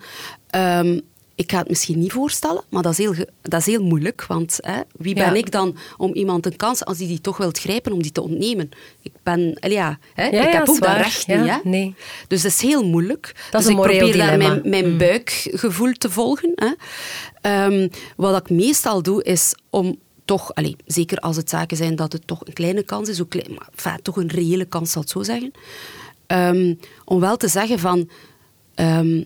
ehm, ik ga het misschien niet voorstellen, maar dat is heel, dat is heel moeilijk. Want hè, wie ben Ja. ik dan om iemand een kans, als die die toch wilt grijpen, om die te ontnemen? Ik ben... Ja, hè, Ja, ik ja, heb ook dat recht Ja, niet. Hè? nee. Dus dat is heel moeilijk. Dat is dus een ik probeer daar dilemma. mijn, mijn Mm. buikgevoel te volgen. Hè. Ehm, wat ik meestal doe, is om toch, allez, zeker als het zaken zijn dat het toch een kleine kans is, ook klein, maar enfin, toch een reële kans zal het zo zeggen, ehm, om wel te zeggen van, ehm,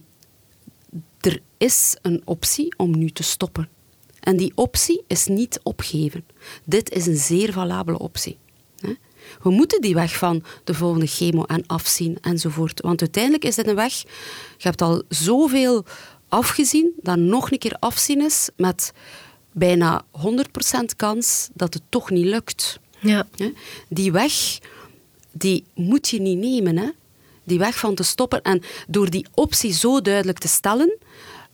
is een optie om nu te stoppen. En die optie is niet opgeven. Dit is een zeer valabele optie. We moeten die weg van de volgende chemo en afzien enzovoort. Want uiteindelijk is dit een weg. Je hebt al zoveel afgezien dat nog een keer afzien is met bijna 100% kans dat het toch niet lukt. Ja. Die weg, die moet je niet nemen. Hè? Die weg van te stoppen. En door die optie zo duidelijk te stellen,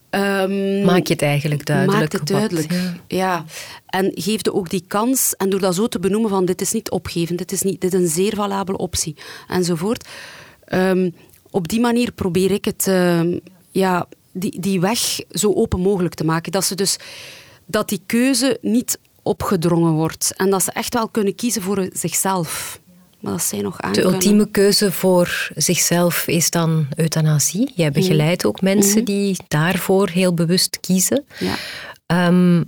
Ehm, Maak je het eigenlijk duidelijk? Maak het duidelijk, wat- ja. ja. En geef je ook die kans, en door dat zo te benoemen van dit is niet opgeven, dit is, niet, dit is een zeer valabele optie, enzovoort. Ehm, op die manier probeer ik het, ehm, ja, die, die weg zo open mogelijk te maken. Dat ze dus, dat die keuze niet opgedrongen wordt. En dat ze echt wel kunnen kiezen voor zichzelf. Maar dat zij nog aan De ultieme keuze voor zichzelf is dan euthanasie. Jij begeleidt ook mensen die daarvoor heel bewust kiezen. Ja. Ehm,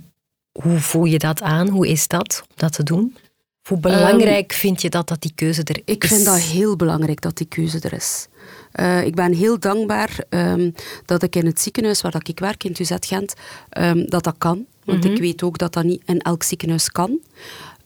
hoe voel je dat aan? Hoe is dat om dat te doen? Hoe belangrijk vind je dat dat die keuze er is? Ik vind dat heel belangrijk dat die keuze er is. Eh, ik ben heel dankbaar ehm, dat ik in het ziekenhuis waar dat ik werk, in het UZ Gent, ehm, dat dat kan. Want ik weet ook dat dat niet in elk ziekenhuis kan.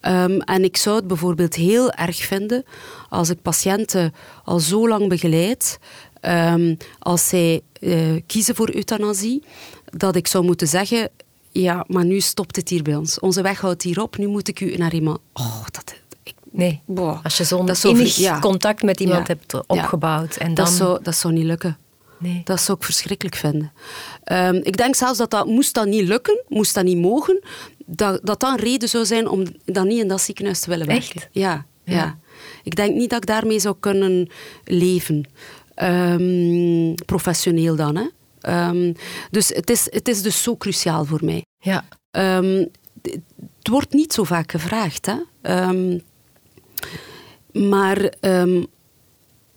Ehm, en ik zou het bijvoorbeeld heel erg vinden als ik patiënten al zo lang begeleid, ehm, als zij eh, kiezen voor euthanasie, dat ik zou moeten zeggen, ja, maar nu stopt het hier bij ons. Onze weg houdt hier op, nu moet ik u naar iemand... Oh, dat... Ik, Nee, Boah, als je zo'n innig ja. contact met iemand Ja. hebt opgebouwd en dan... dat, zou, dat zou niet lukken. Nee. Dat zou ik verschrikkelijk vinden. Ehm, ik denk zelfs dat dat, moest dat niet lukken, moest dat niet mogen, dat dat, dan een reden zou zijn om dan niet in dat ziekenhuis te willen werken. Echt? Ja, ja. Ja. Ik denk niet dat ik daarmee zou kunnen leven. Ehm, professioneel dan, hè. Ehm, dus het is, het is dus zo cruciaal voor mij. Ja. Het wordt niet zo vaak gevraagd, hè. Maar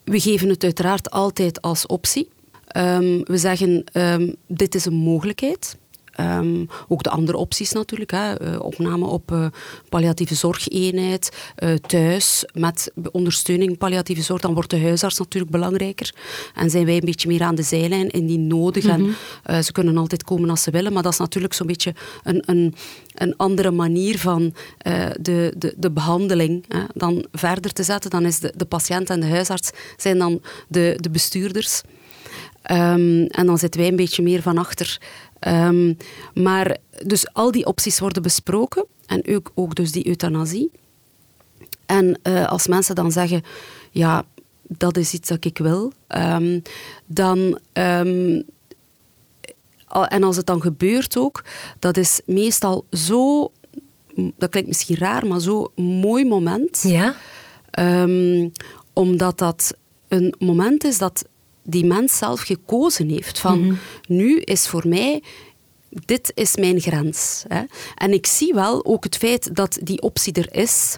we geven het uiteraard altijd als optie. Ehm, we zeggen, ehm, dit is een mogelijkheid. Ehm, ook de andere opties natuurlijk. Hè. Eh, opname op eh, palliatieve zorgeenheid, eh, thuis met ondersteuning palliatieve zorg. Dan wordt de huisarts natuurlijk belangrijker. En zijn wij een beetje meer aan de zijlijn indien nodig. En eh, ze kunnen altijd komen als ze willen. Maar dat is natuurlijk zo'n beetje een, een, een andere manier van de, de, de behandeling hè, dan verder te zetten. Dan is de, de patiënt en de huisarts zijn dan de, de bestuurders. Ehm, en dan zitten wij een beetje meer van achter. Ehm, maar dus al die opties worden besproken. En ook, ook dus die euthanasie. En eh, als mensen dan zeggen, ja, dat is iets dat ik wil, ehm, dan... en als het dan gebeurt ook, dat is meestal zo... Dat klinkt misschien raar, maar zo mooi moment. Ja? Omdat dat een moment is dat die mens zelf gekozen heeft. Van, nu is voor mij... Dit is mijn grens. Hè. En ik zie wel ook het feit dat die optie er is.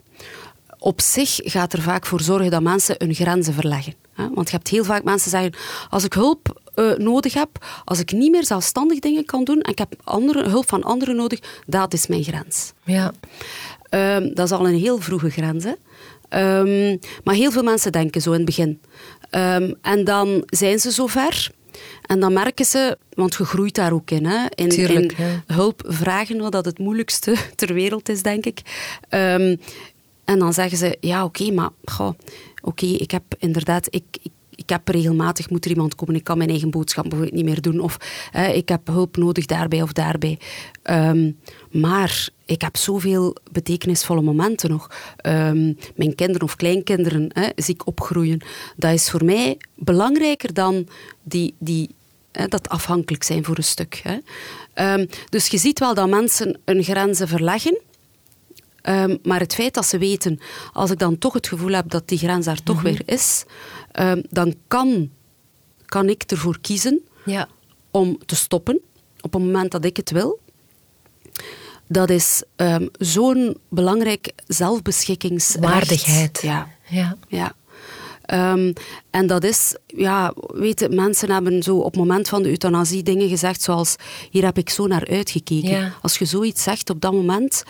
Op zich gaat er vaak voor zorgen dat mensen hun grenzen verleggen. Hè. Want je hebt heel vaak mensen zeggen... Als ik hulp eh, nodig heb, als ik niet meer zelfstandig dingen kan doen en ik heb andere, hulp van anderen nodig, dat is mijn grens. Ja. Ehm, dat is al een heel vroege grens. Hè? Ehm, maar heel veel mensen denken zo in het begin. Ehm, en dan zijn ze zover. En dan merken ze, want je groeit daar ook in, hè, in, Tuurlijk, in ja. hulp vragen, wat dat het moeilijkste ter wereld is, denk ik. Ehm, en dan zeggen ze, ja, oké, maar goh, oké, ik heb inderdaad, ik, ik, ik heb regelmatig, moet er iemand komen, ik kan mijn eigen boodschap bijvoorbeeld niet meer doen, of eh, ik heb hulp nodig daarbij of daarbij. Ehm, maar ik heb zoveel betekenisvolle momenten nog. Ehm, mijn kinderen of kleinkinderen hè, zie ik opgroeien. Dat is voor mij belangrijker dan die, die, hè, dat afhankelijk zijn voor een stuk. Hè. Ehm, dus je ziet wel dat mensen hun grenzen verleggen. Maar het feit dat ze weten, als ik dan toch het gevoel heb dat die grens daar toch weer is, ehm, dan kan, kan ik ervoor kiezen Ja. om te stoppen op het moment dat ik het wil. Dat is ehm, zo'n belangrijk zelfbeschikkingsrecht. Waardigheid. Ja, Ja. ja. Ehm, en dat is, ja, weet je, mensen hebben zo op het moment van de euthanasie dingen gezegd zoals, hier heb ik zo naar uitgekeken. Ja. Als je zoiets zegt op dat moment,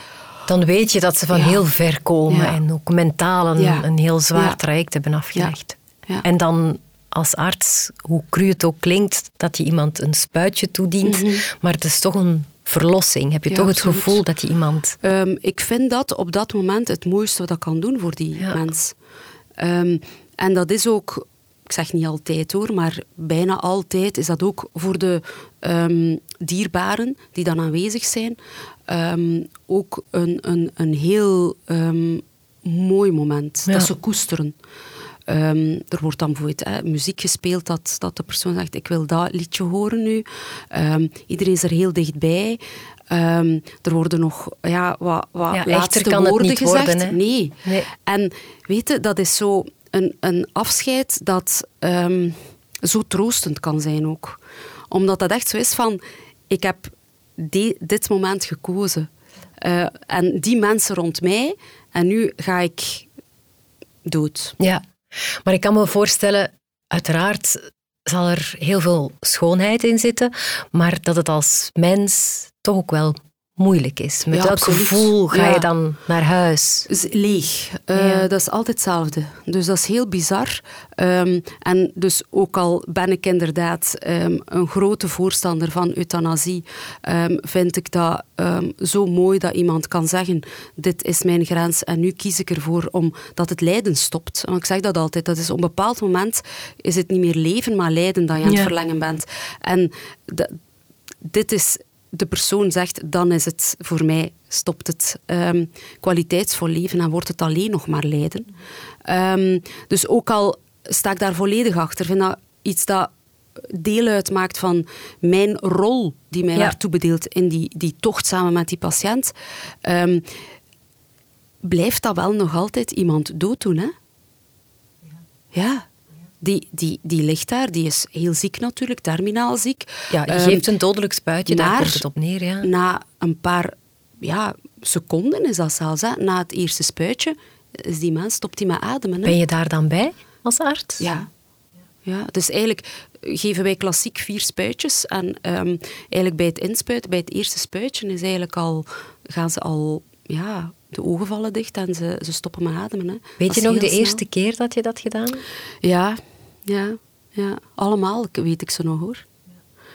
Dan weet je dat ze van Ja. heel ver komen en ook mentaal een, een heel zwaar traject hebben afgelegd. Ja. En dan als arts, hoe cru het ook klinkt, dat je iemand een spuitje toedient, maar het is toch een verlossing. Heb je Mhm. Ja, toch het absoluut. gevoel dat je iemand... Ehm, ik vind dat op dat moment het mooiste wat ik kan doen voor die Ja. mens. Ehm, en dat is ook, ik zeg niet altijd hoor, maar bijna altijd is dat ook voor de ehm, dierbaren die dan aanwezig zijn, ook een, een, een heel mooi moment. Ja. Dat ze koesteren. Ehm, er wordt dan bijvoorbeeld hè, muziek gespeeld dat, dat de persoon zegt ik wil dat liedje horen nu. Ehm, iedereen is er heel dichtbij. Um, er worden nog ja, wat, wat ja, laatste kan woorden het niet gezegd. Worden, nee. nee. En weet je, dat is zo een, een afscheid dat zo troostend kan zijn ook. Omdat dat echt zo is van, ik heb die, dit moment gekozen. Uh, en die mensen rond mij, en nu ga ik dood. Ja, maar ik kan me voorstellen, uiteraard zal er heel veel schoonheid in zitten, maar dat het als mens toch ook wel moeilijk is. Met welk gevoel ga je dan naar huis? Leeg. Uh, Dat is altijd hetzelfde. Dus dat is heel bizar. Um, en dus ook al ben ik inderdaad um, een grote voorstander van euthanasie, um, vind ik dat zo mooi dat iemand kan zeggen: Dit is mijn grens en nu kies ik ervoor omdat het lijden stopt. En ik zeg dat altijd: dat is op een bepaald moment is het niet meer leven, maar lijden dat je aan het verlengen bent. En dit is de persoon zegt, dan is het voor mij, stopt het um, kwaliteitsvol leven en wordt het alleen nog maar lijden. Um, dus ook al sta ik daar volledig achter, vind dat iets dat deel uitmaakt van mijn rol die mij ja. werd toebedeeld in die, die tocht samen met die patiënt, um, blijft dat wel nog altijd iemand dooddoen, hè? Ja. Die, die, die ligt daar, die is heel ziek natuurlijk, terminaal ziek. Ja, je geeft een dodelijk spuitje, daar komt het op neer. Ja. Na een paar ja, seconden is dat zelfs, hè, na het eerste spuitje, is die mens, stopt hij met ademen. Hè. Ben je daar dan bij als arts? Ja. ja. Dus eigenlijk geven wij klassiek vier spuitjes. En um, eigenlijk bij het inspuiten, bij het eerste spuitje, is eigenlijk al, gaan ze al ja, de ogen vallen dicht en ze, ze stoppen met ademen. Hè. Weet je nog de eerste keer dat je dat gedaan Ja, ja, ja. allemaal weet ik ze nog hoor.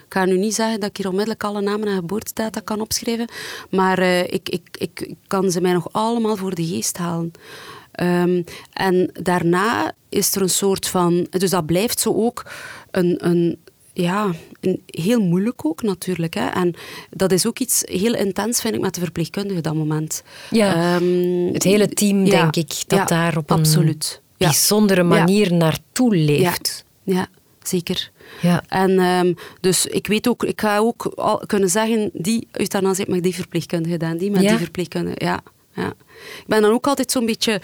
Ik ga nu niet zeggen dat ik hier onmiddellijk alle namen en geboortedata kan opschrijven, maar uh, ik, ik, ik kan ze mij nog allemaal voor de geest halen. Um, en daarna is er een soort van... Dus dat blijft zo ook een, een, ja, heel moeilijk ook natuurlijk. Hè. En dat is ook iets heel intens, vind ik, met de verpleegkundige dat moment. Ja, um, het hele team, denk ik, dat daar op een bijzondere manier naartoe leeft. Ja, zeker. Ja. En um, dus ik weet ook, ik ga ook al kunnen zeggen, die euthanasie heb ik met die verpleegkundige gedaan, die met die verpleegkundige, ja. Ja. Ik ben dan ook altijd zo'n beetje,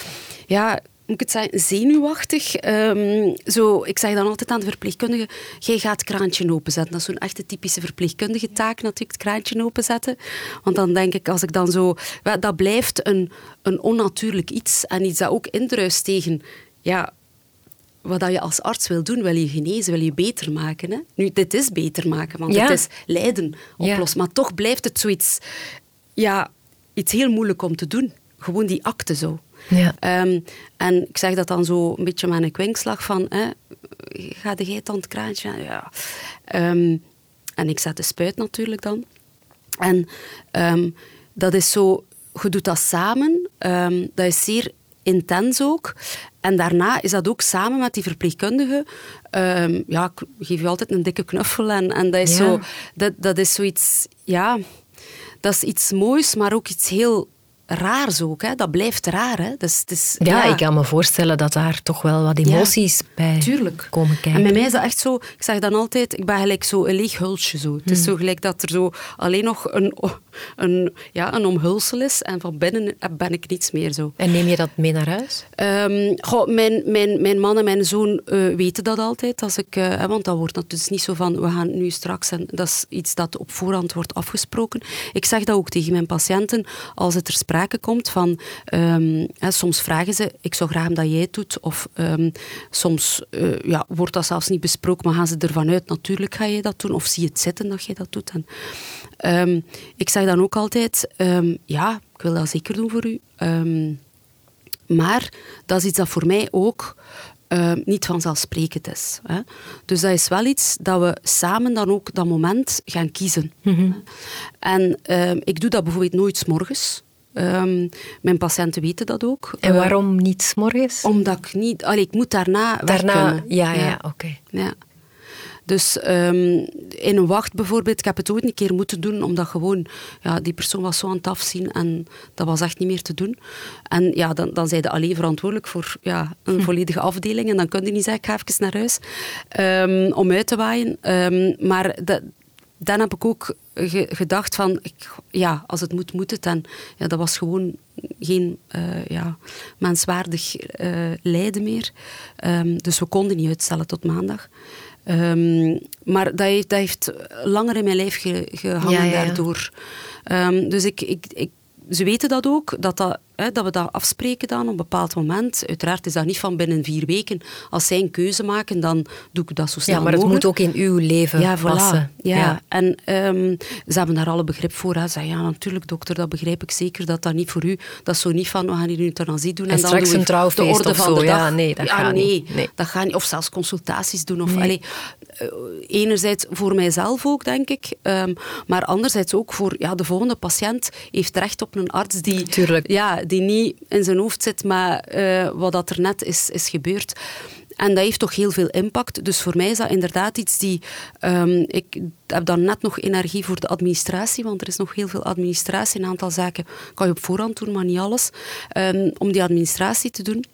ja, moet ik het zeggen, zenuwachtig. Um, zo, ik zeg dan altijd aan de verpleegkundige, jij gaat het kraantje openzetten. Dat is zo'n echte typische verpleegkundige taak natuurlijk, het kraantje openzetten. Want dan denk ik, als ik dan zo... Dat blijft een, een onnatuurlijk iets en iets dat ook indruist tegen... Ja, wat je als arts wil doen, wil je genezen, wil je beter maken. Hè? Nu, dit is beter maken, want het is lijden oplossen. Maar toch blijft het zoiets... Ja, iets heel moeilijk om te doen. Gewoon die akte zo. Ja. Um, en ik zeg dat dan zo een beetje met een kwinkslag van, hè, ga de geit aan het kraantje? Ja. Um, en ik zet de spuit natuurlijk dan. En um, dat is zo, je doet dat samen, dat is zeer intens ook. En daarna is dat ook samen met die verpleegkundige. ja, ik geef je altijd een dikke knuffel. En, en dat, is zo, dat, dat is zoiets, ja, dat is iets moois, maar ook iets heel raar ook. Hè. Dat blijft raar. Hè. Dus, het is, ja, ik kan me voorstellen dat daar toch wel wat emoties bij Tuurlijk. komen kijken. En bij mij is dat echt zo... Ik zeg dan altijd, ik ben gelijk zo een leeg hulsje. Zo. Het is hmm. zo gelijk dat er zo alleen nog een, een, ja, een omhulsel is en van binnen ben ik niets meer zo. En neem je dat mee naar huis? Um, goh, mijn, mijn, mijn man en mijn zoon uh, weten dat altijd. Als ik, uh, want dat wordt dus niet zo van, we gaan nu straks... En dat is iets dat op voorhand wordt afgesproken. Ik zeg dat ook tegen mijn patiënten als het er sprake komt van... Um, hè, soms vragen ze, ik zou graag dat jij het doet. Of um, soms uh, ja, wordt dat zelfs niet besproken, maar gaan ze ervan uit, natuurlijk ga je dat doen. Of zie je het zitten dat je dat doet. En, um, ik zeg dan ook altijd, ja, ik wil dat zeker doen voor u. maar dat is iets dat voor mij ook uh, niet vanzelfsprekend is. Hè. Dus dat is wel iets dat we samen dan ook dat moment gaan kiezen. Mm -hmm. En uh, ik doe dat bijvoorbeeld nooit s morgens. Um, mijn patiënten weten dat ook. En waarom uh, niet morgens? Omdat ik niet... Allee, ik moet daarna Daarna, ja, ja, ja oké. Ja. Dus ehm, in een wacht bijvoorbeeld, ik heb het ooit een keer moeten doen, omdat gewoon, ja, die persoon was zo aan het afzien en dat was echt niet meer te doen. En ja, dan, dan zijn je alleen verantwoordelijk voor ja, een hm. volledige afdeling en dan kun je niet zeggen, ik ga even naar huis um, om uit te waaien. Um, maar dat, dan heb ik ook gedacht van, ik, ja, als het moet, moet het. En ja, dat was gewoon geen uh, ja, menswaardig uh, lijden meer. Um, dus we konden niet uitstellen tot maandag. Um, maar dat heeft, dat heeft, langer in mijn lijf ge, gehangen ja, ja, ja. daardoor. Um, dus ik, ik, ik, ze weten dat ook, dat dat dat we dat afspreken dan op een bepaald moment. Uiteraard is dat niet van binnen vier weken. Als zij een keuze maken, dan doe ik dat zo snel Ja, maar het mogelijk. moet ook in uw leven ja, voilà. passen. Ja, ja. en um, ze hebben daar alle begrip voor. Hè. Ze zeggen, ja, natuurlijk dokter, dat begrijp ik zeker, dat dat niet voor u... Dat is zo niet van, we gaan hier een euthanasie doen en, en dan straks een trouwfeest de orde of van zo. de dag. Ja, nee, dat ja, gaat nee, niet. Nee. dat gaat niet. Of zelfs consultaties doen. Of, Nee. allee, uh, enerzijds voor mijzelf ook, denk ik. Um, maar anderzijds ook voor ja, de volgende patiënt heeft recht op een arts die, Tuurlijk. ja, die niet in zijn hoofd zit, maar uh, wat dat er net is, is gebeurd. En dat heeft toch heel veel impact. Dus voor mij is dat inderdaad iets die... Um, ik heb dan net nog energie voor de administratie, want er is nog heel veel administratie. Een aantal zaken kan je op voorhand doen, maar niet alles. Um, om die administratie te doen.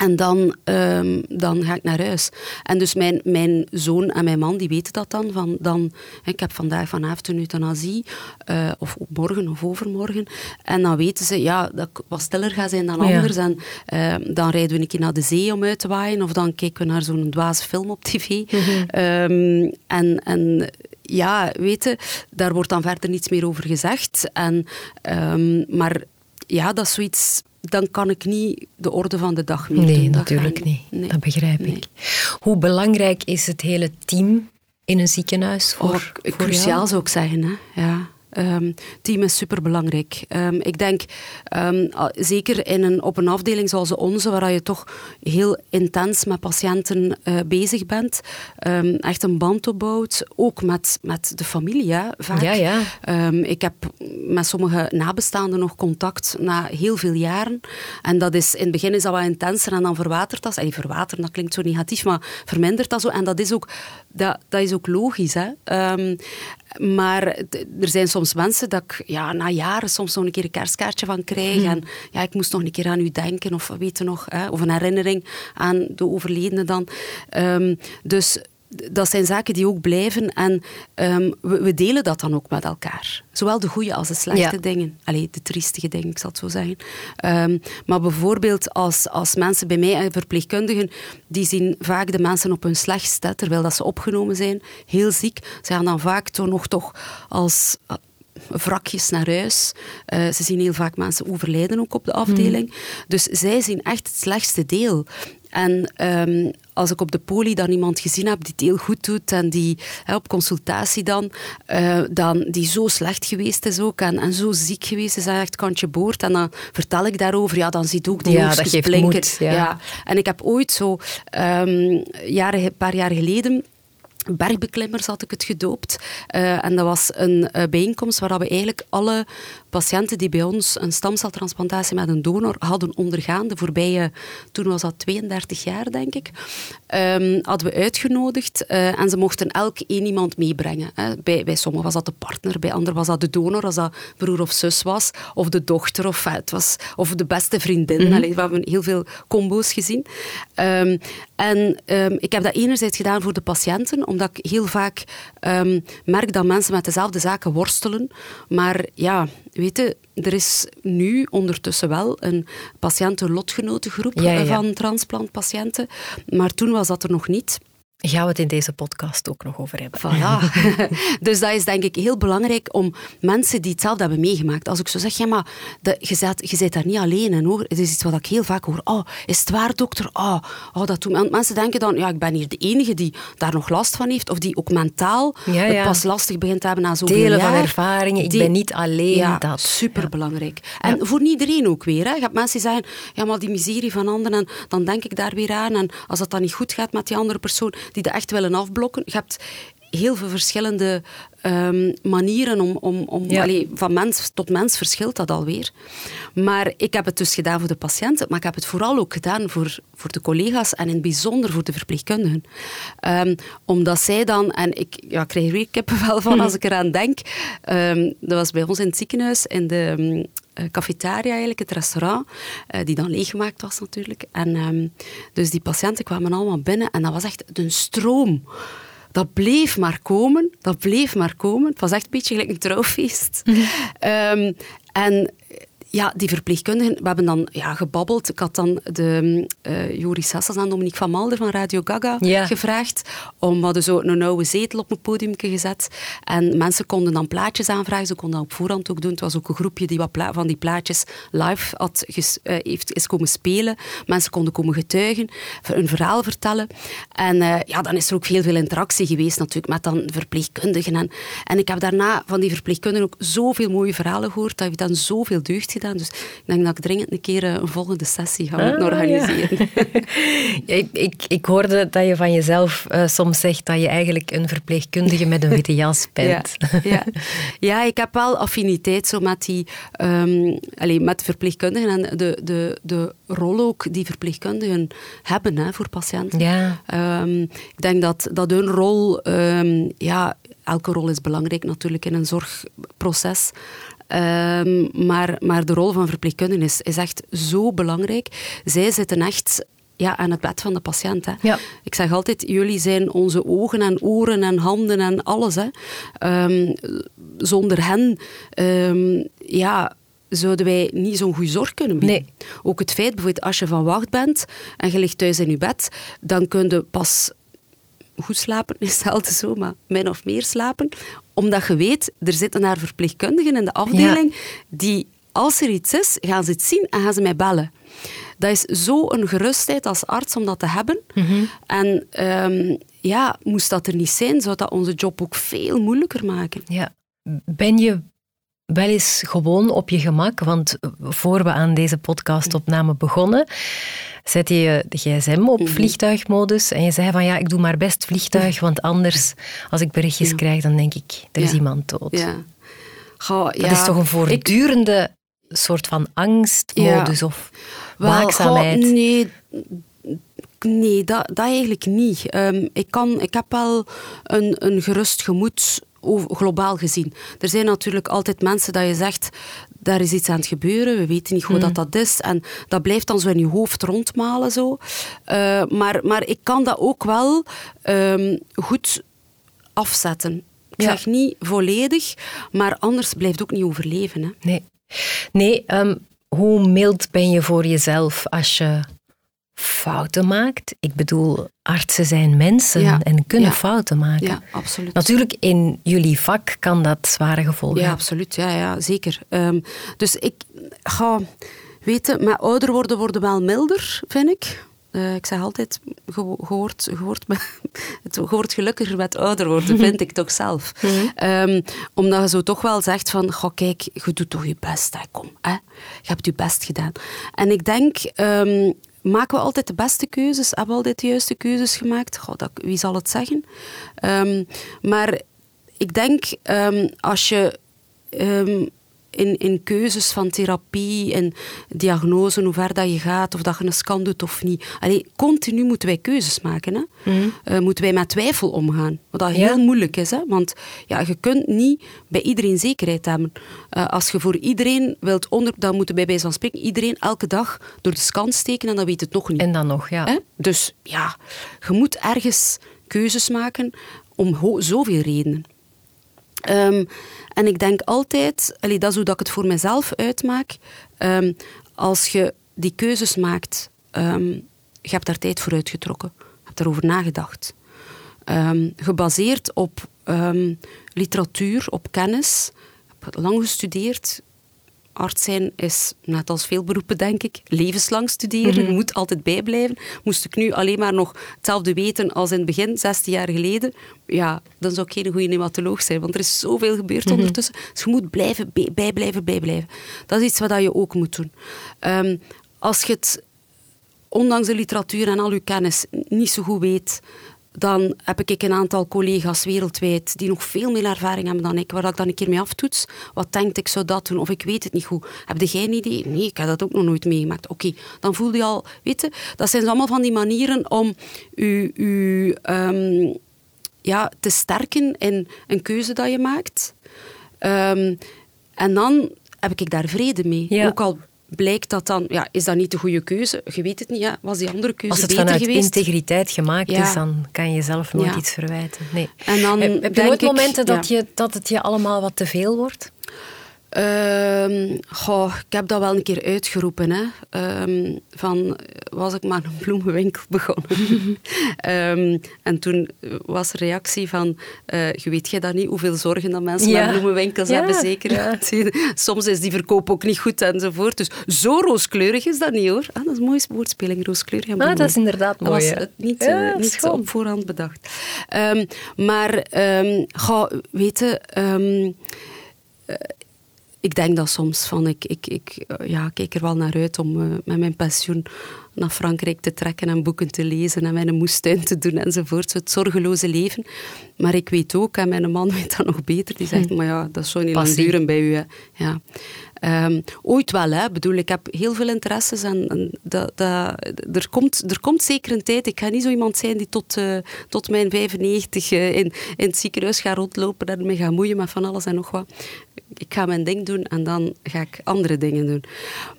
En dan, um, dan ga ik naar huis. En dus mijn, mijn zoon en mijn man, die weten dat dan. Van, dan ik heb vandaag vanavond een euthanasie. Uh, of morgen of overmorgen. En dan weten ze ja, dat ik wat stiller ga zijn dan Ja. anders. En uh, dan rijden we een keer naar de zee om uit te waaien. Of dan kijken we naar zo'n dwaze film op tv. um, en... en ja, weten, daar wordt dan verder niets meer over gezegd. En, um, maar ja, dat is zoiets dan kan ik niet de orde van de dag meer Nee, doen. Natuurlijk niet. Nee. Dat begrijp Nee. ik. Hoe belangrijk is het hele team in een ziekenhuis voor, Oh, voor cruciaal jou? zou ik zeggen. Hè? Ja. Um, team is superbelangrijk. Um, ik denk, um, zeker in een, op een afdeling zoals de onze, waar je toch heel intens met patiënten uh, bezig bent, echt een band opbouwt, ook met, met de familie, hè, vaak. Ja, ja. ik heb met sommige nabestaanden nog contact na heel veel jaren. En dat is, in het begin is dat wat intenser en dan verwatert dat. En verwateren, dat klinkt zo negatief, maar vermindert dat zo. En dat is ook, dat, dat is ook logisch. Hè. maar er zijn soms mensen dat ik ja, na jaren soms nog een keer een kerstkaartje van krijg. Mhm. Mm. En ja, ik moest nog een keer aan u denken, of weet je nog, hè, of een herinnering aan de overledene dan. Um, dus dat zijn zaken die ook blijven en um, we, we, delen dat dan ook met elkaar. Zowel de goede als de slechte Ja. dingen. Allee, de triestige dingen, ik zal het zo zeggen. Um, maar bijvoorbeeld als, als mensen bij mij, verpleegkundigen, die zien vaak de mensen op hun slechtst, hè, terwijl dat ze opgenomen zijn, heel ziek. Ze gaan dan vaak toch nog toch als wrakjes naar huis. Uh, ze zien heel vaak mensen overlijden ook op de afdeling. Mm. Dus zij zien echt het slechtste deel. En um, als ik op de poli dan iemand gezien heb die het heel goed doet en die hè, op consultatie dan, uh, dan, die zo slecht geweest is ook en, en zo ziek geweest is, echt kantje boord. En dan vertel ik daarover, ja, dan ziet ook die ja, oogstjes dat geeft blinken. Moed, ja. ja. En ik heb ooit zo, um, jaren, een paar jaar geleden, bergbeklimmers had ik het gedoopt. Uh, en dat was een uh, bijeenkomst waar we eigenlijk alle patiënten die bij ons een stamceltransplantatie met een donor hadden ondergaan, de voorbije, toen was dat 32 jaar denk ik, um, hadden we uitgenodigd uh, en ze mochten elk één iemand meebrengen. Hè. Bij, bij sommigen was dat de partner, bij anderen was dat de donor, als dat broer of zus was, of de dochter, of, het was, of de beste vriendin. Mm -hmm. Allee, we hebben heel veel combo's gezien. Um, en um, ik heb dat enerzijds gedaan voor de patiënten, omdat ik heel vaak um, merk dat mensen met dezelfde zaken worstelen. Maar ja, weet je, er is nu ondertussen wel een patiëntenlotgenotengroep ja, ja. van transplantpatiënten. Maar toen was dat er nog niet. Gaan we het in deze podcast ook nog over hebben. Voilà. dus dat is denk ik heel belangrijk om mensen die hetzelfde hebben meegemaakt. Als ik zo zeg, ja maar, de, je, zet, je zit daar niet alleen in hoor. Het is iets wat ik heel vaak hoor. Oh, is het waar dokter? Oh, oh dat doen mensen denken dan, ja ik ben hier de enige die daar nog last van heeft. Of die ook mentaal ja, ja. het pas lastig begint te hebben na Delen jaar. van ervaringen, ik Die, ben niet alleen ja, dat. superbelangrijk. En voor iedereen ook weer. Hè. Je hebt mensen die zeggen, ja maar die miserie van anderen, en dan denk ik daar weer aan. En als dat dan niet goed gaat met die andere persoon, die dat echt willen afblokken. Je hebt heel veel verschillende ehm, manieren om... om, om Ja. allee, van mens tot mens verschilt dat alweer. Maar ik heb het dus gedaan voor de patiënten, maar ik heb het vooral ook gedaan voor, voor de collega's en in het bijzonder voor de verpleegkundigen. Ehm, omdat zij dan, en ik ja, ik krijg er weer kippenvel van als ik eraan denk, Ehm, dat was bij ons in het ziekenhuis, in de cafetaria eigenlijk, het restaurant, eh, die dan leeggemaakt was natuurlijk. En ehm, dus die patiënten kwamen allemaal binnen en dat was echt een stroom. Dat bleef maar komen, dat bleef maar komen. Het was echt een beetje gelijk een trouwfeest. Ehm, en ja, die verpleegkundigen, we hebben dan ja, gebabbeld. Ik had dan de eh Joris Sassas en Dominique van Malder van Radio Gaga Ja. gevraagd om we hadden zo een oude zetel op een podium gezet. En mensen konden dan plaatjes aanvragen. Ze konden dat op voorhand ook doen. Het was ook een groepje die wat van die plaatjes live had ges- eh, heeft, is komen spelen. Mensen konden komen getuigen, een verhaal vertellen. En eh, ja, dan is er ook heel veel interactie geweest natuurlijk met dan verpleegkundigen. En, en ik heb daarna van die verpleegkundigen ook zoveel mooie verhalen gehoord. Dat heeft dan zoveel deugd gedaan. Dus ik denk dat ik dringend een keer eh, een volgende sessie ga Ah, organiseren. Ja, ik, ik, ik hoorde dat je van jezelf eh, soms zegt dat je eigenlijk een verpleegkundige met een witte jas bent. Ja, ja. ja, ik heb wel affiniteit zo met, die, ehm, allee, met verpleegkundigen en de, de, de rol ook die verpleegkundigen hebben hè, voor patiënten. Ja. Ehm, ik denk dat, dat hun rol, ehm, ja, elke rol is belangrijk natuurlijk in een zorgproces. Ehm, maar, maar de rol van verpleegkundigen is, is echt zo belangrijk. Zij zitten echt ja, aan het bed van de patiënt. Hè. Ja. Ik zeg altijd, jullie zijn onze ogen en oren en handen en alles. Hè. Ehm, zonder hen ehm, ja, zouden wij niet zo'n goede zorg kunnen bieden. Nee. Ook het feit, bijvoorbeeld als je van wacht bent en je ligt thuis in je bed, dan kun je pas goed slapen, is zelden zo, maar min of meer slapen. Omdat je weet, er zitten daar verpleegkundigen in de afdeling die, als er iets is, gaan ze het zien en gaan ze mij bellen. Dat is zo'n gerustheid als arts om dat te hebben. En ehm, ja, moest dat er niet zijn, zou dat onze job ook veel moeilijker maken. Ja. Ben je wel eens gewoon op je gemak? Want voor we aan deze podcastopname begonnen, zette je de gsm op vliegtuigmodus en je zei van ja, ik doe maar best vliegtuig, want anders, als ik berichtjes krijg, dan denk ik, er is iemand dood. Ja. Goh, Dat is toch een ik- voortdurende soort van angstmodus of waakzaamheid? goh, nee, nee dat, dat eigenlijk niet. Ehm, ik, kan, ik heb wel een, een gerust gemoed globaal gezien. Er zijn natuurlijk altijd mensen dat je zegt, daar is iets aan het gebeuren, we weten niet goed dat dat is. En dat blijft dan zo in je hoofd rondmalen. Zo. Eh, maar, maar ik kan dat ook wel ehm, goed afzetten. Ik Ja. zeg niet volledig, maar anders blijft het ook niet overleven. Hè. Nee. Nee, ehm, hoe mild ben je voor jezelf als je fouten maakt? Ik bedoel, artsen zijn mensen Ja. en kunnen Ja. fouten maken. Ja, absoluut. Natuurlijk, in jullie vak kan dat zware gevolgen Ja, hebben. absoluut. Ja, ja zeker. Ehm, dus ik ga weten, met ouder worden worden wel milder, vind ik. Eh, ik zeg altijd, je, wordt, het, wordt gelukkiger met ouder worden, vind ik toch zelf. Ehm, omdat je zo toch wel zegt van, goh, kijk, je doet toch je best, hè, kom. Hè? Je hebt je best gedaan. En ik denk, ehm, maken we altijd de beste keuzes? Hebben we altijd de juiste keuzes gemaakt? Goh, dat, wie zal het zeggen? Ehm, maar ik denk, ehm, als je ehm, in, in keuzes van therapie en diagnose, hoe ver dat je gaat, of dat je een scan doet of niet. Allee, continu moeten wij keuzes maken. Hè? Eh, moeten wij met twijfel omgaan. Wat dat Ja. heel moeilijk is. Hè? Want ja, je kunt niet bij iedereen zekerheid hebben. Eh, als je voor iedereen wilt onder... Dan moeten bij wijze van spreken iedereen elke dag door de scan steken en dan weet het nog niet. En dan nog, ja. Hè? Dus ja, je moet ergens keuzes maken om zoveel redenen. Ehm, en ik denk altijd, allee, dat is hoe dat ik het voor mezelf uitmaak, ehm, als je die keuzes maakt, um, je hebt daar tijd voor uitgetrokken, je hebt daarover nagedacht. Gebaseerd op literatuur, op kennis, ik heb lang gestudeerd, arts zijn is, net als veel beroepen denk ik, levenslang studeren. Mm -hmm. Je moet altijd bijblijven. Moest ik nu alleen maar nog hetzelfde weten als in het begin, 16 jaar geleden, ja, dan zou ik geen goede nematoloog zijn, want er is zoveel gebeurd mm -hmm. ondertussen. Dus je moet blijven, bijblijven, bijblijven. Dat is iets wat je ook moet doen. Um, als je het, ondanks de literatuur en al je kennis, niet zo goed weet, dan heb ik een aantal collega's wereldwijd die nog veel meer ervaring hebben dan ik, waar ik dan een keer mee aftoets. Wat denkt ik zou dat doen? Of ik weet het niet goed. Heb jij een idee? Nee, ik heb dat ook nog nooit meegemaakt. Oké, dan voel je al, weet je, dat zijn allemaal van die manieren om u, u um, ja, te sterken in een keuze dat je maakt. Um, en dan heb ik daar vrede mee. Ja. Ook al blijkt dat dan, ja, is dat niet de goede keuze? Je weet het niet, ja. was die andere keuze Als het beter vanuit geweest? integriteit gemaakt Ja. is, dan kan je zelf nooit Ja. iets verwijten. Nee. En dan heb, heb je nooit ik- momenten dat, je, dat het je allemaal wat te veel wordt? Ehm, goh, ik heb dat wel een keer uitgeroepen. Hè. Ehm, van, was ik maar een bloemenwinkel begonnen. Ehm, en toen was er reactie van, eh, je weet jij dat niet, hoeveel zorgen dat mensen Ja. met bloemenwinkels Ja, hebben, zeker. ja. Soms is die verkoop ook niet goed enzovoort. Dus zo rooskleurig is dat niet hoor. Ah, dat is een mooie woordspeling, rooskleurig en Ah, dat is inderdaad Dat mooi. was hè? het niet, dat is niet schoon. op voorhand bedacht. Maar, ga weten, ik denk dat soms van, ik, ik, ik eh, ja, kijk er wel naar uit om eh, met mijn pensioen naar Frankrijk te trekken en boeken te lezen en mijn moestuin te doen enzovoort. Zo Het zorgeloze leven. Maar ik weet ook, en mijn man weet dat nog beter, die zegt, maar ja, dat zou niet lang duren bij u. Hè. Ja. Ehm, ooit wel, hè. Ik bedoel, ik heb heel veel interesses en, en dat, dat, er, komt, er komt zeker een tijd. Ik ga niet zo iemand zijn die tot, eh, tot mijn 95 eh, in, in het ziekenhuis gaat rondlopen en me gaat moeien met van alles en nog wat. Ik ga mijn ding doen en dan ga ik andere dingen doen.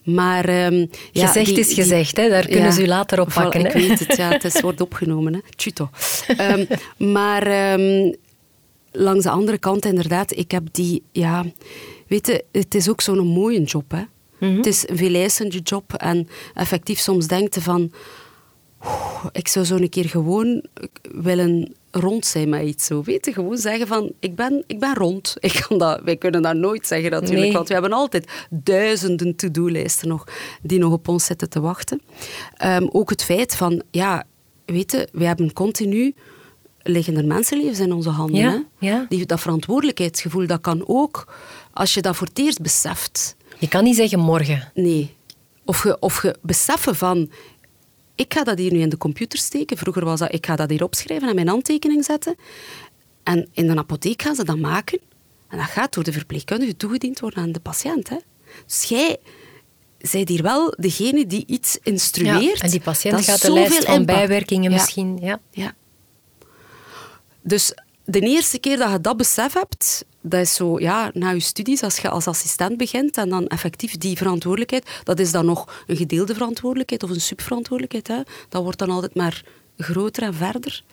Maar, ehm, ja, Gezegd die- is die- gezegd, hè? Daar kunnen ja, ze u later op voilà, pakken. Ik weet het, ja, het is, wordt opgenomen. Hè. Tjuto. Ehm, maar ehm, langs de andere kant, inderdaad, ik heb die... Ja, weet je, het is ook zo'n mooie job. Hè. Mhm. Het is een veeleisende job. En effectief soms denkt je van... "Oeh, Ik zou zo een keer gewoon willen rond zijn met iets. Zo. Weet je, gewoon zeggen van, ik ben, ik ben rond. Ik kan dat, wij kunnen dat nooit zeggen natuurlijk, Nee. want we hebben altijd duizenden to-do-lijsten nog, die nog op ons zitten te wachten. Ehm, ook het feit van, ja, weet je, we hebben continu liggen er mensenlevens in onze handen. Ja, hè? ja. Die, dat verantwoordelijkheidsgevoel, dat kan ook, als je dat voor het eerst beseft, Je kan niet zeggen morgen. Nee. Of je, of je beseffen van, ik ga dat hier nu in de computer steken. Vroeger was dat, ik ga dat hier opschrijven en mijn handtekening zetten. En in de apotheek gaan ze dat maken. En dat gaat door de verpleegkundige toegediend worden aan de patiënt. Hè. Dus jij zijt hier wel degene die iets instrueert. en die patiënt gaat de lijst van impact- bijwerkingen Ja. misschien. Ja. Ja. Dus de eerste keer dat je dat besef hebt, dat is zo, ja, na je studies, als je als assistent begint en dan effectief die verantwoordelijkheid, dat is dan nog een gedeelde verantwoordelijkheid of een subverantwoordelijkheid. Hè. Dat wordt dan altijd maar groter en verder.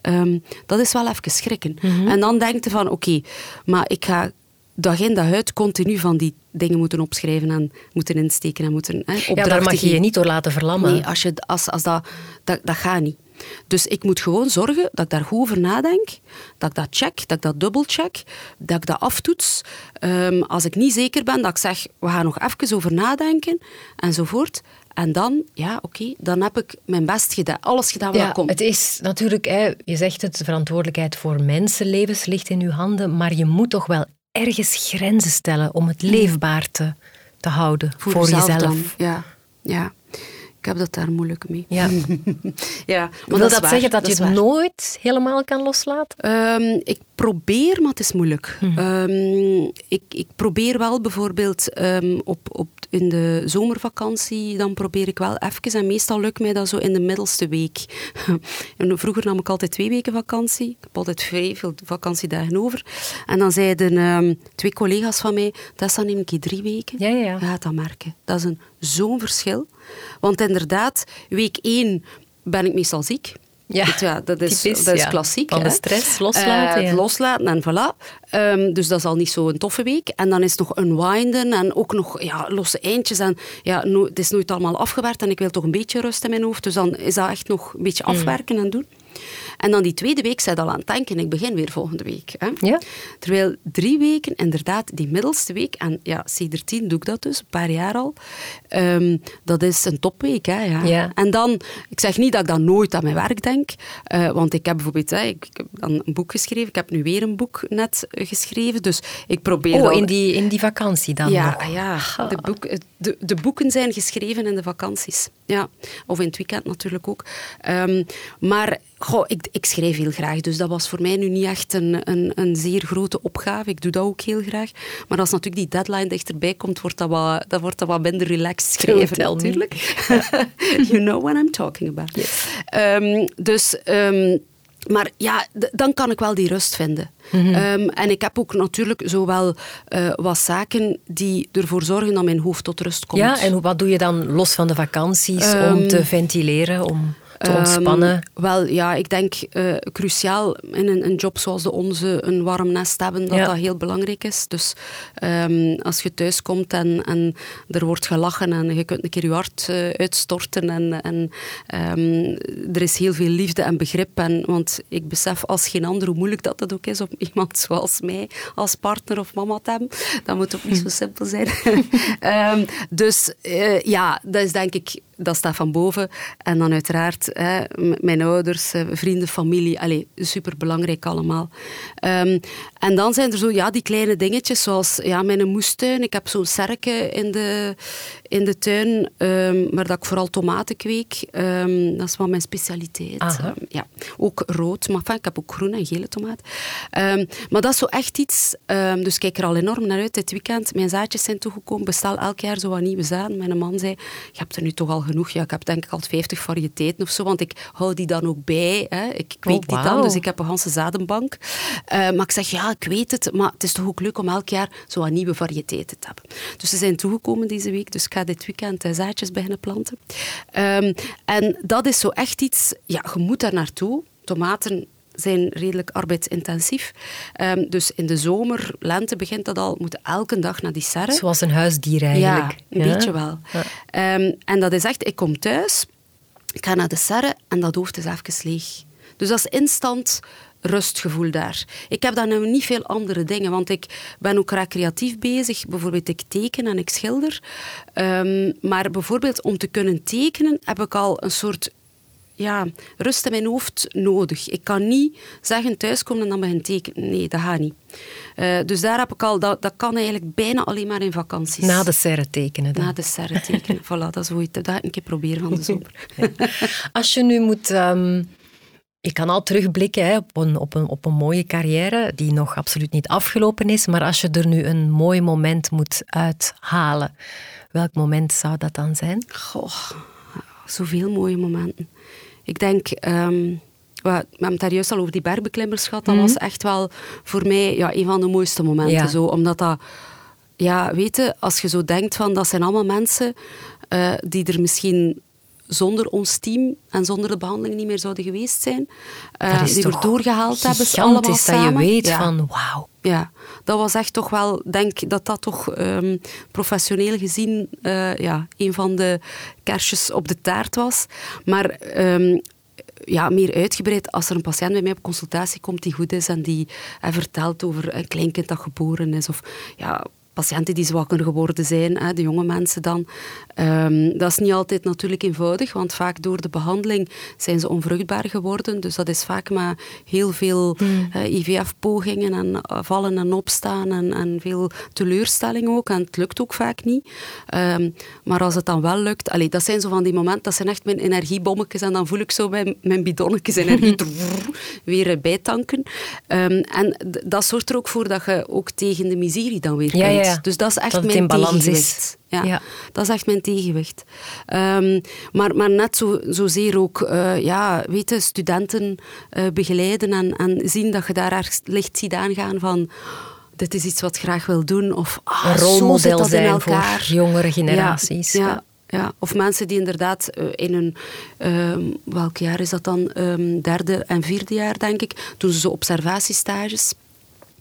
Ehm, dat is wel even schrikken. En dan denk je van, oké, maar ik ga dag in dag uit continu van die dingen moeten opschrijven en moeten insteken en moeten hè, ja, daar mag je je niet door laten verlammen. Nee, als je, als, als dat, dat, dat gaat niet. Dus ik moet gewoon zorgen dat ik daar goed over nadenk, dat ik dat check, dat ik dat dubbelcheck, dat ik dat aftoets. Ehm, als ik niet zeker ben, dat ik zeg, we gaan nog even over nadenken, enzovoort. En dan, ja, oké, dan heb ik mijn best gedaan, alles gedaan wat Ja, kon. het is natuurlijk, hè, je zegt het, de verantwoordelijkheid voor mensenlevens ligt in uw handen, maar je moet toch wel ergens grenzen stellen om het leefbaar te, te houden voor, jezelf jezelf. dan. Ja, ja. Ik heb dat daar moeilijk mee. Ja. ja, maar Wil dat, waar, zeggen dat, je het nooit helemaal kan loslaten? Ehm, ik probeer, maar het is moeilijk. Ehm, ik, ik probeer wel bijvoorbeeld ehm, op, op, in de zomervakantie, dan probeer ik wel even, en meestal lukt mij dat zo in de middelste week. En vroeger nam ik altijd twee weken vakantie. Ik heb altijd vrij veel vakantiedagen over. En dan zeiden twee collega's van mij, dat neem ik hier drie weken. Ja, ja, ja. Je gaat dat merken. Dat is een, zo'n verschil. Want inderdaad, week één ben ik meestal ziek. Ja, dat is, typisch, dat is ja. klassiek. Van de hè. stress loslaten, Eh, ja. Loslaten en voilà. Ehm, dus dat is al niet zo'n toffe week. En dan is het nog unwinden en ook nog ja, losse eindjes. En ja, no- het is nooit allemaal afgewerkt en ik wil toch een beetje rust in mijn hoofd. Dus dan is dat echt nog een beetje Mm. afwerken en doen. En dan die tweede week zei al aan het denken, ik begin weer volgende week. Hè. Ja. Terwijl drie weken, inderdaad, die middelste week, en ja, sinds tien doe ik dat dus, een paar jaar al, ehm, dat is een topweek. Hè, ja. Ja. En dan, ik zeg niet dat ik dan nooit aan mijn werk denk, eh, want ik heb bijvoorbeeld, hè, ik, ik heb dan een boek geschreven, ik heb nu weer een boek net eh, geschreven, dus ik probeer Oh, in die, in die vakantie dan ja, nog? ja. De, boek, de, de boeken zijn geschreven in de vakanties. Ja. Of in het weekend natuurlijk ook. Ehm, maar goh, ik ik, schrijf heel graag, dus dat was voor mij nu niet echt een, een, een zeer grote opgave. Ik doe dat ook heel graag. Maar als natuurlijk die deadline dichterbij komt, wordt dat wat, dat wordt dat wat minder relaxed schrijven natuurlijk. you know what I'm talking about. Ehm, dus... Um, maar ja, dan kan ik wel die rust vinden. Mhm. Ehm, en ik heb ook natuurlijk zowel uh, wat zaken die ervoor zorgen dat mijn hoofd tot rust komt. Ja, en wat doe je dan los van de vakanties om te ventileren? Om te ehm, ontspannen? wel, ja, ik denk uh, cruciaal in een, een, job zoals de onze een warm nest hebben, dat dat heel belangrijk is. Dus um, als je thuis komt en, en er wordt gelachen en je kunt een keer je hart uh, uitstorten en, en um, er is heel veel liefde en begrip. En, want ik besef als geen ander hoe moeilijk dat, dat ook is om iemand zoals mij als partner of mama te hebben. Dat moet ook niet zo simpel zijn. dus uh, ja, dat is denk ik dat staat van boven. En dan uiteraard hè, mijn ouders, eh, vrienden, familie. Allee, superbelangrijk allemaal. Um, en dan zijn er zo ja, die kleine dingetjes, zoals ja, mijn moestuin. Ik heb zo'n serken in de, in de tuin, um, waar dat ik vooral tomaten kweek. Um, dat is wel mijn specialiteit. ja. Ook rood, maar ik heb ook groene en gele tomaten. maar dat is zo echt iets... dus kijk er al enorm naar uit dit weekend. Mijn zaadjes zijn toegekomen. Bestel elk jaar zo wat nieuwe zaden. Mijn man zei, je hebt er nu toch al genoeg. Ja, ik heb denk ik al 50 variëteiten of zo, want ik hou die dan ook bij. Hè. Ik kweek oh, die dan, dus ik heb een ganse zadenbank. Uh, maar ik zeg, ja, ik weet het, maar het is toch ook leuk om elk jaar zo wat nieuwe variëteiten te hebben. Dus ze zijn toegekomen deze week, dus ik ga dit weekend uh, zaadjes beginnen planten. Um, en dat is zo echt iets, ja, je moet daar naartoe. Tomaten zijn redelijk arbeidsintensief. Um, dus in de zomer, lente begint dat al, moeten elke dag naar die serre. Zoals een huisdier eigenlijk. Ja, een beetje wel. Ja. Um, en dat is echt, ik kom thuis, ik ga naar de serre en dat hoofd is even leeg. Dus dat is instant rustgevoel daar. Ik heb dan nu niet veel andere dingen, want ik ben ook recreatief bezig. Bijvoorbeeld ik teken en ik schilder. Um, maar bijvoorbeeld om te kunnen tekenen heb ik al een soort ja, rust in mijn hoofd nodig. Ik kan niet zeggen thuiskomen en dan begin tekenen. Nee, dat gaat niet. Uh, dus daar heb ik al, dat, dat kan eigenlijk bijna alleen maar in vakanties. Na de serre tekenen dan? Na de serre tekenen, voilà, dat is hoe ik dat een keer proberen van de zomer. Als je nu moet... Um, je kan al terugblikken hè, op, een, op, een, op een mooie carrière die nog absoluut niet afgelopen is, maar als je er nu een mooi moment moet uithalen, welk moment zou dat dan zijn? Goh, zoveel mooie momenten. Ik denk, um, we hebben het daar juist al over die bergbeklimmers gehad. Dat mhm. was echt wel voor mij ja, een van de mooiste momenten. Zo, omdat dat, ja, weet als je zo denkt van dat zijn allemaal mensen uh, die er misschien zonder ons team en zonder de behandeling niet meer zouden geweest zijn. Uh, die we doorgehaald hebben, allemaal samen. dat je weet van wauw. Ja, dat was echt toch wel, denk dat dat toch um, professioneel gezien uh, ja, een van de kersjes op de taart was. Maar um, ja, meer uitgebreid als er een patiënt bij mij op consultatie komt die goed is en die uh, vertelt over een kleinkind dat geboren is. Of ja, patiënten die zwakker geworden zijn, hè, de jonge mensen dan. Um, dat is niet altijd natuurlijk eenvoudig, want vaak door de behandeling zijn ze onvruchtbaar geworden. Dus dat is vaak maar heel veel hmm. uh, eh, IVF-pogingen en uh, vallen en opstaan en, en, veel teleurstelling ook. En het lukt ook vaak niet. Um, maar als het dan wel lukt, allee, dat zijn zo van die momenten, dat zijn echt mijn energiebommetjes en dan voel ik zo mijn, mijn bidonnetjes energie weer bijtanken. Um, en dat zorgt er ook voor dat je ook tegen de miserie dan weer Dus dat is echt dat mijn tegenwicht. Ja, dat is echt mijn tegenwicht. Um, maar, maar net zo, zozeer ook uh, ja, weten, studenten uh, begeleiden en, en zien dat je daar ergens licht ziet aangaan van dit is iets wat ik graag wil doen. Of ah, een rolmodel zijn in voor jongere generaties. Ja, ja. Of mensen die inderdaad uh, in hun, um, welk jaar is dat dan? Um, derde en vierde jaar, denk ik, doen ze zo observatiestages.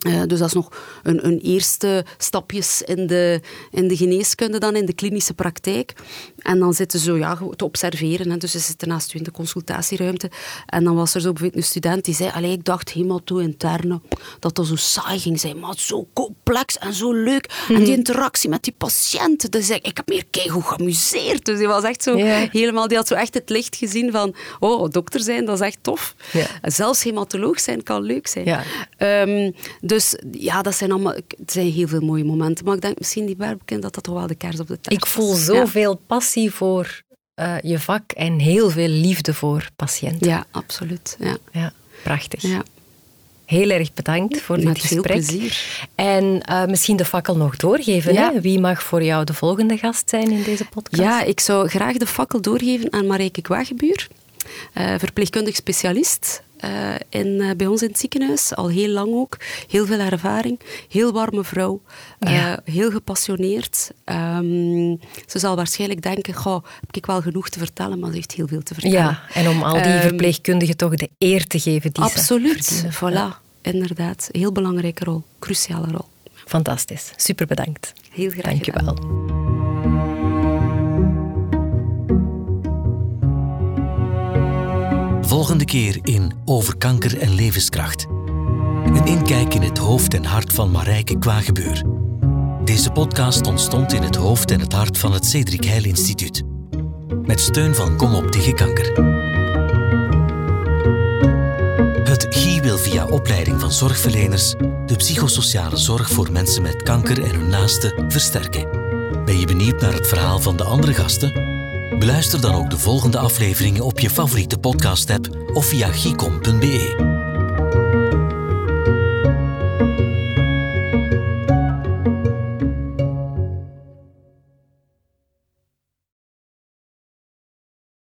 Uh, dus dat is nog een, een, eerste stapjes in de, in de geneeskunde dan, in de klinische praktijk. En dan zitten ze zo ja, te observeren. Hè. Dus ze zitten naast u in de consultatieruimte. En dan was er zo bijvoorbeeld een student die zei, allee, ik dacht helemaal toe interne dat dat zo saai ging zijn, maar zo complex en zo leuk. En die mhm. interactie met die patiënten, dus ik, ik heb meer keigoed geamuseerd. Dus die was echt zo helemaal, die had zo echt het licht gezien van, oh, dokter zijn, dat is echt tof. Zelfs hematoloog zijn kan leuk zijn. Um, dus ja, dat zijn allemaal, het zijn heel veel mooie momenten. Maar ik denk misschien die Berbekind dat dat toch wel de kers op de taart Ik voel zoveel passie voor eh, je vak en heel veel liefde voor patiënten. Ja, absoluut. Ja, ja prachtig. Ja. Heel erg bedankt voor Met dit gesprek. veel plezier. En uh, misschien de fakkel nog doorgeven. Ja. Hè? Wie mag voor jou de volgende gast zijn in deze podcast? Ja, ik zou graag de fakkel doorgeven aan Marijke Kwagebuur, verpleegkundig specialist. Uh, in, bij ons in het ziekenhuis, al heel lang ook. Heel veel ervaring, heel warme vrouw, ja. heel gepassioneerd. Um, ze zal waarschijnlijk denken, goh, heb ik wel genoeg te vertellen, maar ze heeft heel veel te vertellen. Ja, en om al die um, verpleegkundigen toch de eer te geven die absoluut, ze Absoluut, voilà. Inderdaad, heel belangrijke rol, cruciale rol. Fantastisch, super bedankt. Heel graag Dank je wel. Volgende keer in Over kanker en levenskracht. Een inkijk in het hoofd en hart van Marijke Kwagebeur. Deze podcast ontstond in het hoofd en het hart van het Cedric Heil Instituut. Met steun van Kom op tegen kanker. Het GI wil via opleiding van zorgverleners de psychosociale zorg voor mensen met kanker en hun naasten versterken. Ben je benieuwd naar het verhaal van de andere gasten? Beluister dan ook de volgende afleveringen op je favoriete podcast-app of via gicom.be.